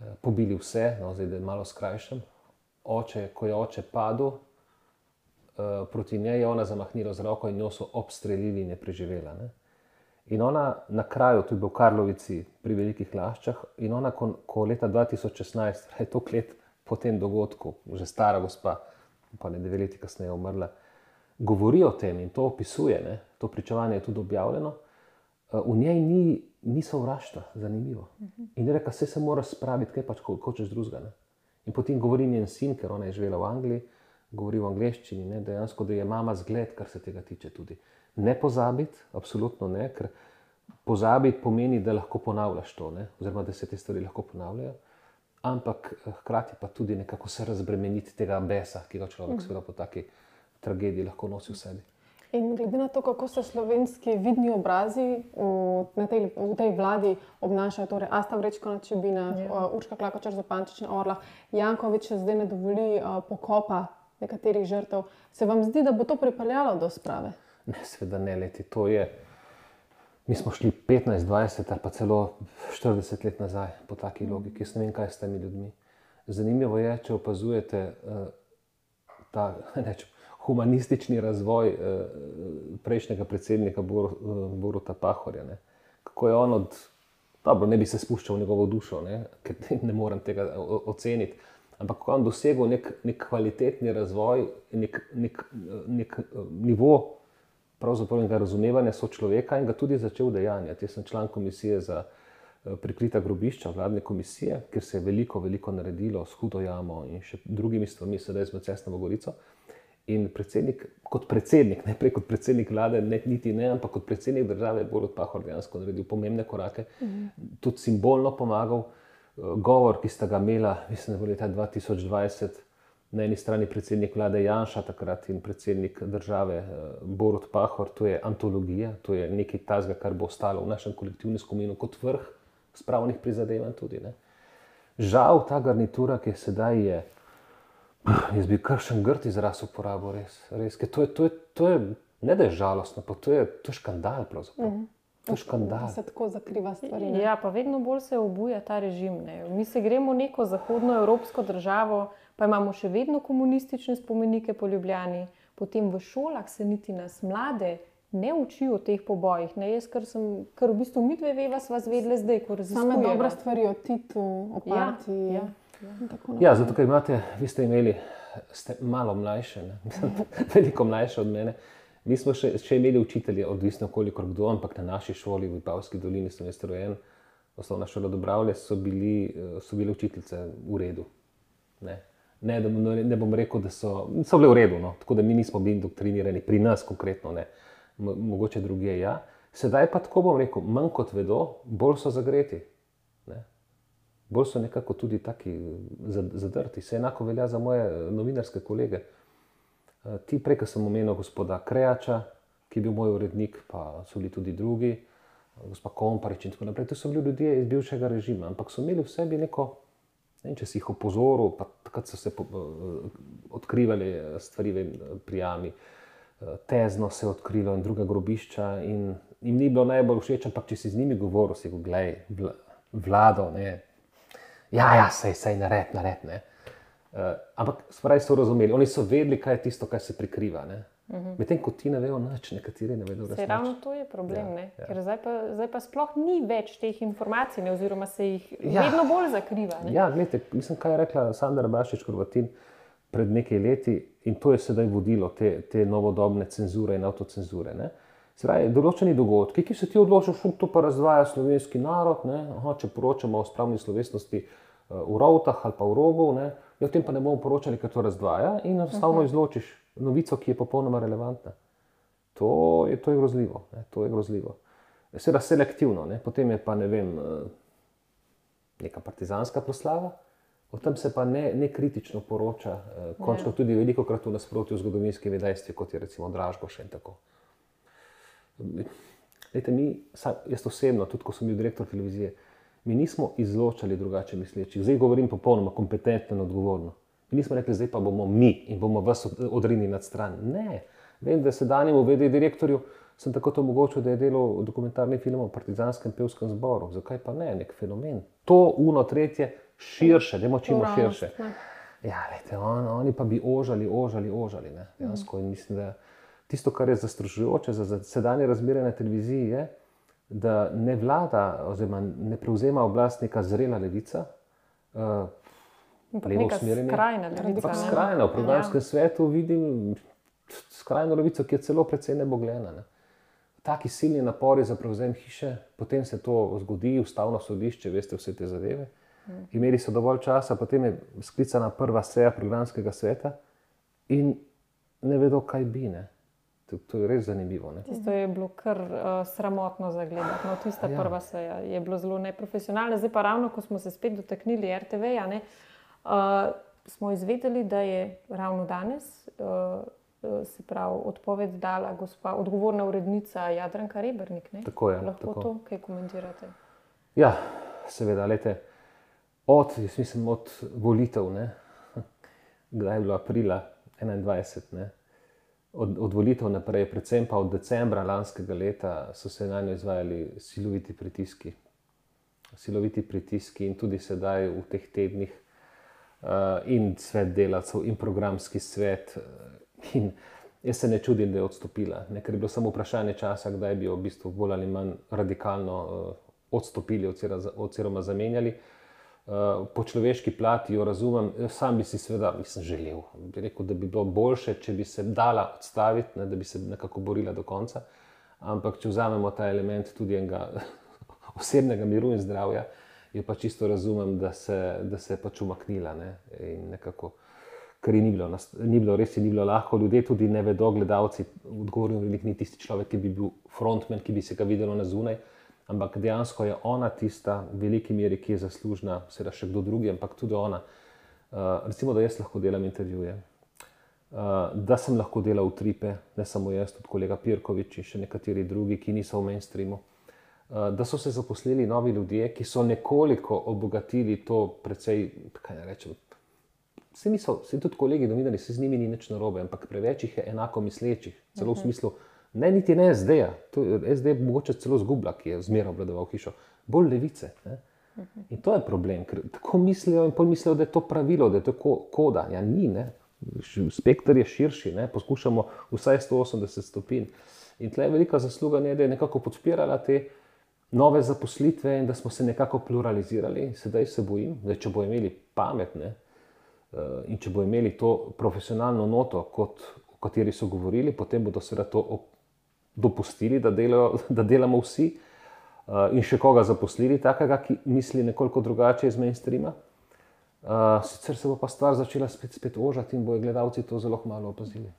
Speaker 2: Eh, pobili vse, no, zdaj da je malo skrajšan. Oče, ko je oče padel, Eh, proti njej je ona zamahnila z roko in jo so obstrelili in je preživela. Ne? In ona na kraju, tudi v Karlovici, pri velikih laščah, in ona, ko, ko leta 2016, je to let po tem dogodku, že stara gospa, pa ne dve leti kasneje umrla, govori o tem in to opisuje, ne? to pričevanje je tudi objavljeno. Eh, v njej ni, ni sovraštva, zanimivo. In reka, se se mora spraviti, kaj pač hočeš drugega. In potem govori njen sin, ker ona je živela v Angliji govori v angleščini, ne, dejansko, da je mama zgled, kar se tega tiče. Tudi. Ne pozabiti, absolutno ne, ker pozabiti pomeni, da lahko ponavljaš to, ne, oziroma da se te stvari lahko ponavljajo, ampak eh, hkrati pa tudi nekako se razbremeniti tega besa, ki ga človek mm. po taki tragediji lahko nosi v sebi.
Speaker 3: In glede na to, kako se slovenski vidni obrazi v tej, v tej vladi obnašajo, torej Asta Vrečko na Čebina, ja. Urška Klakočar za Pančična Orla, Jankovič zdaj ne dovoli uh, pokopa nekaterih žrtev. Se vam zdi, da bo to pripeljalo do sprave?
Speaker 2: Ne, seveda ne leti. To je. Mi smo šli 15, 20 ali pa celo 40 let nazaj po taki mm. logiki. Jaz ne vem, kaj s temi ljudmi. Zanimivo je, če opazujete uh, ta nečem, humanistični razvoj uh, prejšnjega predsednika Bor, uh, Boruta Pahorja. Ne? Kako je on od. Dobro, ne bi se spuščal v njegovo dušo, ne? ker ne morem tega oceniti. Ampak ko je on dosegel nek, nek kvalitetni razvoj, nek, nek, nek eh, nivo razumevanja so človeka in ga tudi začel dejanjati. Jaz sem član komisije za eh, prikrita grobišča, vladne komisije, kjer se je veliko, veliko naredilo s hudo jamo in še drugimi stvarmi, sedaj smo cestno v Gorico. In predsednik, kot predsednik, ne prej kot predsednik vlade, ne, niti ne, ampak kot predsednik države, je Borod Pahor dejansko naredil pomembne korake, mhm. tudi simbolno pomagal govor, ki sta ga imela, mislim, da bo leta 2020, na eni strani predsednik vlade Janša, takrat in predsednik države eh, Borod Pahor, to je antologija, to je nekaj tazga, kar bo ostalo v našem kolektivnem spominu kot vrh spravnih prizadevanj. Tudi, Žal ta garnitura, ki je sedaj, je, jaz bi kar še grd izraz uporabil, res. res to, je, to, je, to je ne da je žalostno, pa to je, to je škandal. Mm -hmm. To je škandal.
Speaker 3: Da se tako zakriva stvari.
Speaker 1: Ne? Ja, pa vedno bolj se obuja ta režim. Ne? Mi se gremo neko zahodnoevropsko državo, pa imamo še vedno komunistične spomenike po Ljubljani, potem v šolah se niti nas mlade. Ne učijo o teh pobojih, ne jaz, ker sem, ker v bistvu mi dve veva sva zvedle zdaj, ko razumemo.
Speaker 3: Same dobre stvari o Titu, o ja, partiji. Ja,
Speaker 2: ja, ja. ja zato, ker imate, vi ste imeli, ste malo mlajše, veliko mlajše od mene. Mi smo še, še imeli učitelje, odvisno koliko kdo, ampak na naši šoli v Pavski dolini sem jaz rojen, osnovna šola Dobravlje, so, bili, so bile učiteljice v redu. Ne. Ne, da, ne bom rekel, da so, so bile v redu, no. tako da mi nismo bili doktrinirani, pri nas konkretno ne, mogoče druge ja. Sedaj pa tako bom rekel, manj kot vedo, bolj so zagreti. Ne. Bolj so nekako tudi taki zadrti. Se enako velja za moje eh, novinarske kolege. Eh, ti prej, ki sem omenil gospoda Krejača, ki je bil moj urednik, pa so bili tudi drugi, eh, gospod Komparič in tako naprej. To so bili ljudje iz bivšega režima, ampak so imeli v sebi neko In če si jih opozoril, pa takrat so se po, odkrivali stvari, vem, pri Jami, uh, tezno se je odkrilo in druga grobišča. In jim ni bilo najbolj všeč, ampak če si z njimi govoril, si rekel, vla, vlado, ne. Ja, ja, sej, sej, nared, nared. Ne. Uh, ampak spravi so razumeli, oni so vedeli, kaj je tisto, kar se prikriva. Ne. Uh -huh. Medtem ko ti ne vejo, nič, nekateri ne vedo,
Speaker 1: da je to. Ravno to je problem, ja, ja. ker zdaj pa, zdaj pa sploh ni več teh informacij, ne, oziroma se jih ja. vedno bolj zakriva. Ne.
Speaker 2: Ja, gledajte, mislim, kaj je rekla Sandra Bašič, Korvatin pred nekaj leti in to je sedaj vodilo te, te novodobne cenzure in avtocenzure. Ne. Zdaj, določeni dogodki, ki se ti odločiš, to pa razdvaja slovenski narod, Aha, če poročamo o spravni slovesnosti uh, v Rovtah ali pa v Rogu, ne, ja, o tem pa ne bomo poročali, ker to razdvaja in enostavno izločiš novico, ki je popolnoma relevantna. To je, to je grozljivo. Ne, to je grozljivo. Seveda selektivno, ne, potem je pa ne vem, eh, neka partizanska proslava. O tem se pa ne, ne kritično poroča, eh, končno tudi veliko krat v nasprotju z zgodovinskimi dejstvi, kot je recimo Dražko še in tako. Lejte, mi, jaz osebno, tudi ko sem bil direktor televizije, mi nismo izločali drugače mislečih. Zdaj govorim popolnoma kompetentno in odgovorno. Mi nismo rekli, zdaj pa bomo mi in bomo vas odrinili nad stran. Ne, vem, da se danjemu vedi direktorju, sem tako to omogočil, da je delal dokumentarni film o partizanskem pevskem zboru. Zakaj pa ne, nek fenomen. To, uno, tretje, širše, da močimo širše. Ja, lejte, on, oni pa bi ožali, ožali, ožali. Dejansko, mislim, da tisto, kar je zastrašujoče za sedanje razmere na televiziji, je, da ne vlada oziroma ne prevzema oblast neka zrela levica. Uh,
Speaker 1: levo usmerjena. Skrajna levica.
Speaker 2: Skrajna. V programskem ja. svetu vidim skrajno levico, ki je celo precej nebogljena. Ne. Taki silni napori za prevzem hiše, potem se to zgodi, ustavno sodišče, veste vse te zadeve. Hmm. Imeli so dovolj časa, potem je sklicana prva seja programskega sveta in ne vedo, kaj bi. Ne. To, to je res zanimivo. Ne?
Speaker 1: Tisto je bilo kar uh, sramotno za gledati. No, tista ja. prva seja je bila zelo neprofesionalna. Zdaj pa ravno, ko smo se spet dotaknili RTV-ja, uh, smo izvedeli, da je ravno danes, uh, se pravi, odpoved dala gospa, odgovorna urednica Jadranka Rebrnik. Ne?
Speaker 2: Tako je.
Speaker 1: Lahko
Speaker 2: tako.
Speaker 1: to kaj komentirate?
Speaker 2: Ja, seveda, lete. Od, mislim, od volitev, ne? kdaj je bilo aprila 2021, ne? Od, od volitev naprej, predvsem pa od decembra lanskega leta, so se na njo izvajali siloviti pritiski. Siloviti pritiski in tudi sedaj v teh tednih, uh, in svet delavcev, in programski svet. Uh, in jaz se ne čudim, da je odstopila, ne, ker je bilo samo vprašanje časa, kdaj bi jo v bistvu bolj ali manj radikalno uh, odstopili oziroma zamenjali. Uh, Eh, po človeški plati jo razumem. Sam bi si seveda nisem želel. Bi rekel, da bi bilo boljše, če bi se dala odstaviti, ne, da bi se nekako borila do konca. Ampak če vzamemo ta element tudi enega osebnega miru in zdravja, jo pa čisto razumem, da se, da se je pač umaknila. Ne, nekako, ker ni bilo, ni bilo, res je ni bilo lahko. Ljudje tudi ne vedo, gledalci, odgovorni ni tisti človek, ki bi bil frontman, ki bi se ga videlo na zunaj ampak dejansko je ona tista, v veliki meri, ki je zaslužna, seveda še kdo drugi, ampak tudi ona. Uh, recimo, da jaz lahko delam intervjuje, uh, da sem lahko delal tripe, ne samo jaz, tudi kolega Pirkovič in še nekateri drugi, ki niso v mainstreamu. Uh, da so se zaposlili novi ljudje, ki so nekoliko obogatili to, precej, kaj ne rečem. Vsi niso, vsi tudi kolegi, novinari, se z njimi ni nič narobe, ampak preveč jih je enako mislečih, celo v mhm. smislu, ne niti ne SD-ja, SD mogoče celo zgubla, ki je zmeraj obvladoval hišo, bolj levice. Ne? In to je problem, ker tako mislijo in pomislijo, da je to pravilo, da je to koda. Ja, ni, ne? spektr je širši, ne? poskušamo vsaj 180 stopinj. In tle je velika zasluga, ne, da je nekako podpirala te nove zaposlitve in da smo se nekako pluralizirali. Sedaj se bojim, da če bo imeli pametne uh, in če bo imeli to profesionalno noto, kot, o kateri so govorili, potem bodo seveda to dopustili, da, delajo, da delamo vsi, uh, in še koga zaposlili, takega, ki misli nekoliko drugače iz mainstreama. Uh, sicer se bo pa stvar začela spet, spet ožati in bojo gledalci to zelo malo opazili.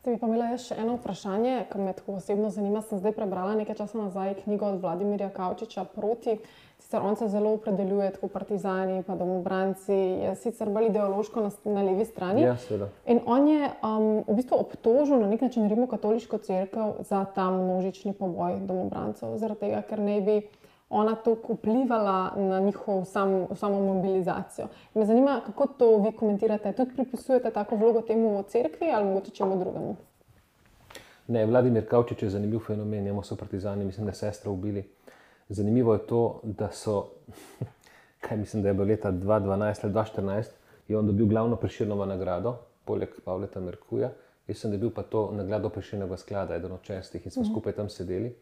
Speaker 3: Zdaj, pa imela še eno vprašanje, ki me tako osebno zanima. Sem zdaj prebrala nekaj časa nazaj knjigo od Vladimirja Kavčiča proti. Sicer on se zelo opredeljuje kot partizani, pa domobranci, je sicer bolj ideološko na, na levi strani.
Speaker 2: Ja,
Speaker 3: in on je um, v bistvu obtožil na nek način Rimsko-katoliško crkvo za ta množični poboj domobrancev, zaradi tega, ker ne bi ona tako vplivala na njihovo sam, samo mobilizacijo. Me zanima, kako to vi komentirate. Tudi pripisujete tako vlogo temu v cerkvi ali mogoče čemu drugemu?
Speaker 2: Ne, Vladimir Kavčič je zanimiv fenomen, njemu so partizani, mislim, da sestra ubili. Zanimivo je to, da so, kaj mislim, da je bilo leta 2012 ali 2014, je on dobil glavno preširnovo nagrado, poleg Pavleta Merkuja. Jaz sem dobil pa to nagrado preširnega sklada, eden od čestih in smo mhm. skupaj tam sedeli.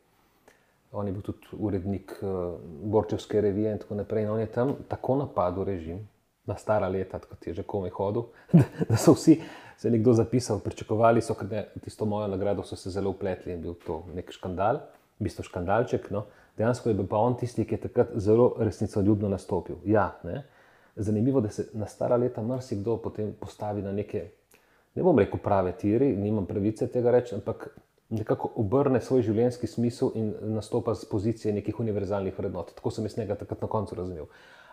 Speaker 2: On je bil tudi urednik uh, Borčevske revije in tako naprej. In on je tam tako napadel režim, na stara leta, kot je že komaj hodil, da so vsi se nekdo zapisal, pričakovali so, da tisto mojo nagrado so se zelo upletli in bil to nek škandal, v bistvu škandalček. No. Dejansko je bil pa on tisti, ki je takrat zelo resnicoljubno nastopil. Ja, ne. Zanimivo je, da se na stara leta marsikdo potem postavi na neke, ne bom rekel, prave tiri, nimam pravice tega reči, ampak nekako obrne svoj življenjski smisel in nastopa z pozicije nekih univerzalnih vrednot. Tako sem jaz njega takrat na koncu razumel.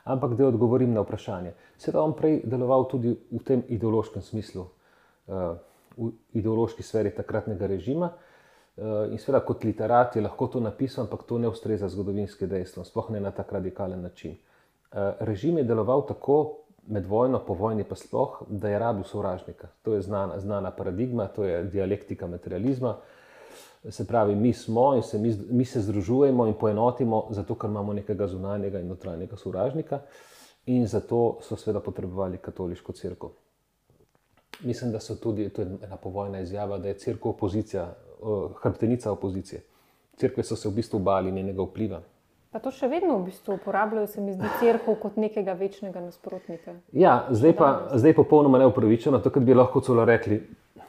Speaker 2: Ampak da odgovorim na vprašanje. Seveda on prej deloval tudi v tem ideološkem smislu, uh, v ideološki sferi takratnega režima. Uh, in seveda, kot literat je lahko to napisal, ampak to ne ustreza zgodovinske dejstva, sploh ne na tak radikalen način. Uh, režim je deloval tako med vojno, po vojni pa sploh, da je rabil sovražnika. To je znana, znana paradigma, to je dialektika materializma. Se pravi, mi smo in se, mi, mi se združujemo in poenotimo, zato ker imamo nekega zunanjega in notranjega sovražnika, in zato so seveda potrebovali katoliško crkvo. Mislim, da so tudi, to je ena povojna izjava, da je crkva opozicija, hrbtenica opozicije. Cerkve so se v bistvu bali njenega vpliva.
Speaker 1: Pa to še vedno v bistvu uporabljajo, se mi zdi, crkvo kot nekega večnega nasprotnika.
Speaker 2: Ja, zdaj pa je popolnoma neupravičeno, to, kar bi lahko celo rekli,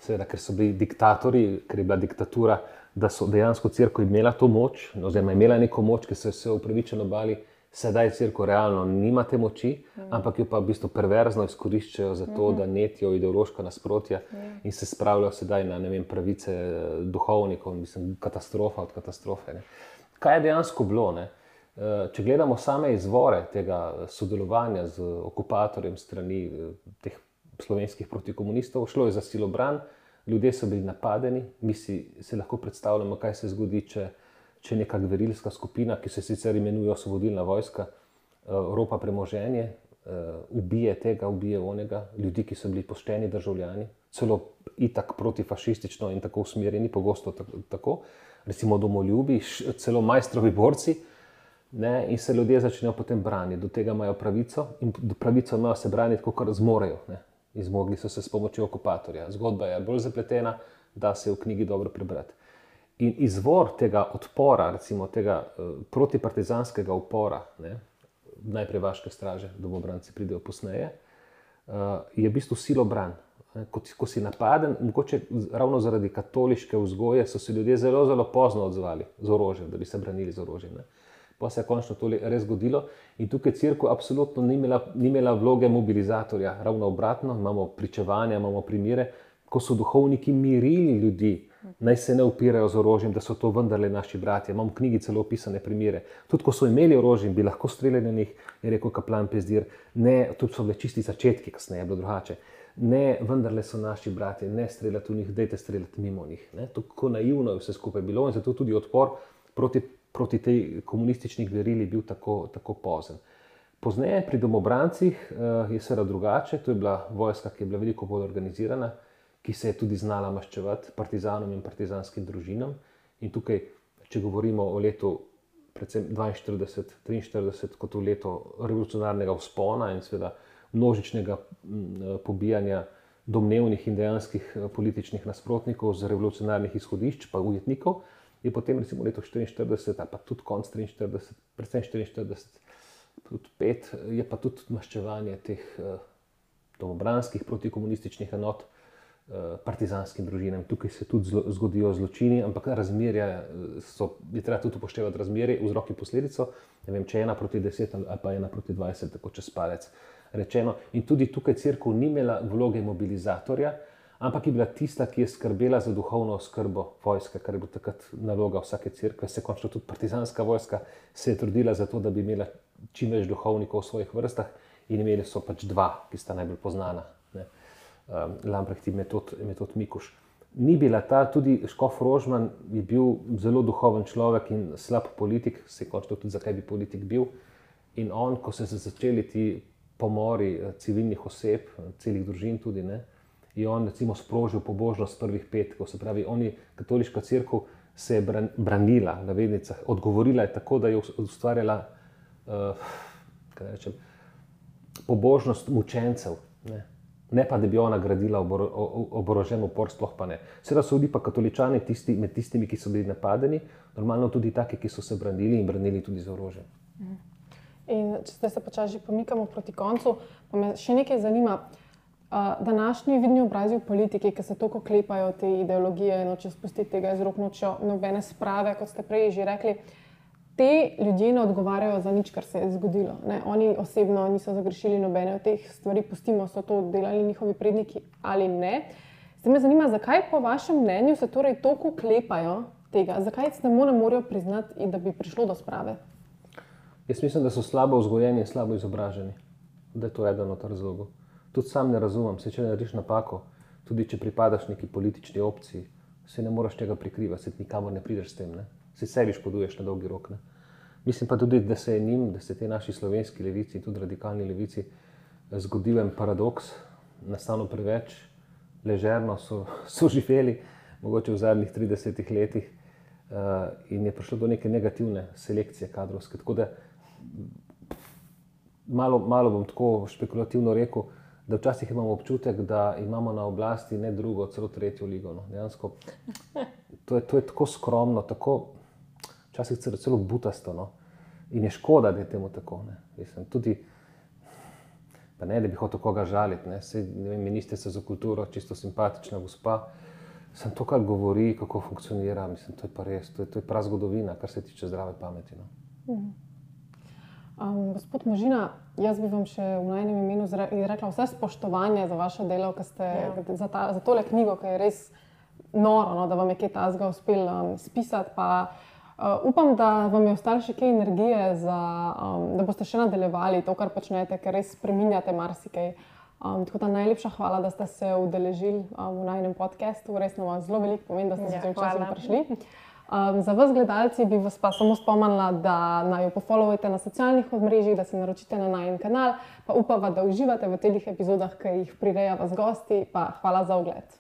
Speaker 2: seveda, ker so bili diktatori, ker je bila diktatura, da so dejansko crkva imela to moč, oziroma imela neko moč, ki so se upravičeno bali sedaj crkva realno nima te moči, mm. ampak jo pa v bistvu perverzno izkoriščajo za to, mm. da netijo ideološka nasprotja mm. in se spravljajo sedaj na vem, pravice eh, duhovnikov, mislim, katastrofa od katastrofe. Ne. Kaj je dejansko bilo? Ne? Eh, če gledamo same izvore tega sodelovanja z okupatorjem strani eh, teh slovenskih protikomunistov, šlo je za silobran, ljudje so bili napadeni, mi si lahko predstavljamo, kaj se zgodi, če če neka gverilska skupina, ki se sicer imenuje Osvobodilna vojska, uh, ropa premoženje, uh, ubije tega, ubije onega, ljudi, ki so bili pošteni državljani, celo itak protifašistično in tako usmerjeni, pogosto tako, recimo domoljubi, celo majstrovi borci. Ne, in se ljudje začnejo potem braniti, do tega imajo pravico in pravico imajo se braniti, kot zmorejo. Ne. Izmogli so se s pomočjo okupatorja. Zgodba je bolj zapletena, da se v knjigi dobro prebrati. In izvor tega odpora, recimo tega uh, protipartizanskega upora, ne, najprej vaše straže, domobranci pridejo posneje, uh, je v bistvu silo bran. Ko, ko si napaden, mogoče ravno zaradi katoliške vzgoje, so se ljudje zelo, zelo pozno odzvali z orožjem, da bi se branili z orožjem. Ne. Pa se je končno to res zgodilo in tukaj crkva absolutno ni imela, ni imela vloge mobilizatorja, ravno obratno, imamo pričevanja, imamo primere, ko so duhovniki mirili ljudi, naj se ne upirajo z orožjem, da so to vendarle naši bratje. Imam v knjigi celo opisane primere. Tudi ko so imeli orožje, bi lahko streljali na njih, je rekel kaplan Pezdir. Ne, tudi so bile čisti začetki, kasneje je bilo drugače. Ne, vendarle so naši bratje, ne streljati v njih, dajte streljati mimo njih. Ne. Tako naivno je vse skupaj bilo in zato tudi odpor proti, proti tej komunistični verili bil tako, tako pozen. Pozneje pri domobrancih uh, je seveda drugače, to je bila vojska, ki je bila veliko bolj organizirana ki se je tudi znala maščevati partizanom in partizanskim družinam. In tukaj, če govorimo o letu 42-43, kot v letu revolucionarnega vzpona in seveda množičnega pobijanja domnevnih in dejanskih eh, političnih nasprotnikov z revolucionarnih izhodišč, pa ujetnikov, je potem recimo leto 44, ali pa tudi konc 43, predvsem 44, tudi 5, je pa tudi maščevanje teh eh, domobranskih protikomunističnih enot. Eh, partizanskim družinam. Tukaj se tudi zgodijo zločini, ampak razmerje eh, so, je treba tudi upoštevati razmerje, vzrok in posledico. Ne vem, če je ena proti deset ali pa ena proti dvajset, tako čez palec. Rečeno. In tudi tukaj crkva ni imela vloge mobilizatorja, ampak je bila tista, ki je skrbela za duhovno oskrbo vojske, kar je bila takrat naloga vsake crkve. Se končno tudi partizanska vojska se je trudila za to, da bi imela čim več duhovnikov v svojih vrstah, in imeli so pač dva, ki sta najbolj znana um, Lambrecht in metod, metod Mikuš. ni bila ta, tudi Škof Rožman je bil zelo duhoven človek in slab politik, se je končno tudi zakaj bi politik bil. In on, ko so se začeli ti pomori eh, civilnih oseb, celih družin tudi, ne, je on recimo sprožil pobožnost prvih petkov, se pravi, oni, katoliška crkva, se je branila, na vednicah, odgovorila je tako, da je ustvarjala uh, rečem, pobožnost mučencev. Ne ne pa da bi ona gradila oborožen upor, sploh pa ne. Seveda so bili pa katoličani tisti, med tistimi, ki so bili napadeni, normalno tudi taki, ki so se branili in branili tudi z orožjem.
Speaker 3: In če se počasi pomikamo proti koncu, pa me še nekaj zanima. Uh, današnji vidni obrazi v politiki, ki se tako klepajo te ideologije, noče spustiti tega iz rok, nočejo nobene sprave, kot ste prej že rekli. Te ljudje ne odgovarjajo za nič, kar se je zgodilo. Ne? Oni osebno niso zagrešili nobene od teh stvari, pustimo, so to delali njihovi predniki ali ne. Zdaj me zanima, zakaj po vašem mnenju se torej toliko klepajo tega, zakaj se ne morejo priznati, da bi prišlo do sprave.
Speaker 2: Jaz mislim, da so slabo vzgojeni in slabo izobraženi, da je to eden od razlogov. Tudi sam ne razumem, se če narediš napako, tudi če pripadaš neki politični opciji, se ne moreš tega prikrivati, se nikamor ne prideš s tem. Ne? si sebi škoduješ na dolgi rok. Ne? Mislim pa tudi, da se je njim, da se te naši slovenski levici, tudi radikalni levici, zgodil en paradoks, nastalo preveč, ležerno so, so živeli, mogoče v zadnjih 30 letih, uh, in je prišlo do neke negativne selekcije kadrovske. Tako da malo, malo bom tako špekulativno rekel. Da včasih imamo občutek, da imamo na oblasti ne drugo, celo tretjo ligo. No. Dejansko, to, je, to je tako skromno, tako včasih celo, celo butasto. No? In je škoda, da je temu tako. Ne? Mislim, tudi, pa ne, da bi hotel koga žaliti. Ministrica za kulturo, čisto simpatična gospa. Sem to, kar govori, kako funkcionira. Mislim, to je pa res, to je, to je prav zgodovina, kar se tiče zdrave pameti. No?
Speaker 3: Mhm. Um, gospod Možina, jaz bi vam še v najnem imenu rekla vse spoštovanje za vaše delo, ste, ja. za, ta, za tole knjigo, ki je res noro, no, da vam je kaj tasga uspelo um, spisati. Pa, Uh, upam, da vam je ostalo še kaj energije, za, um, da boste še nadaljevali to, kar počnete, ker res spremenjate marsikaj. Um, tako da najlepša hvala, da ste se udeležili um, v najnem podkastu. Res nam zelo veliko pomeni, da ste se v času prišli. Um, za vas, gledalci, bi vas pa samo spomnila, da naj jo pofollowate na socialnih omrežjih, da se naročite na najen kanal, pa upam, da uživate v teh epizodah, ki jih prirejava z gosti. Pa hvala za ogled.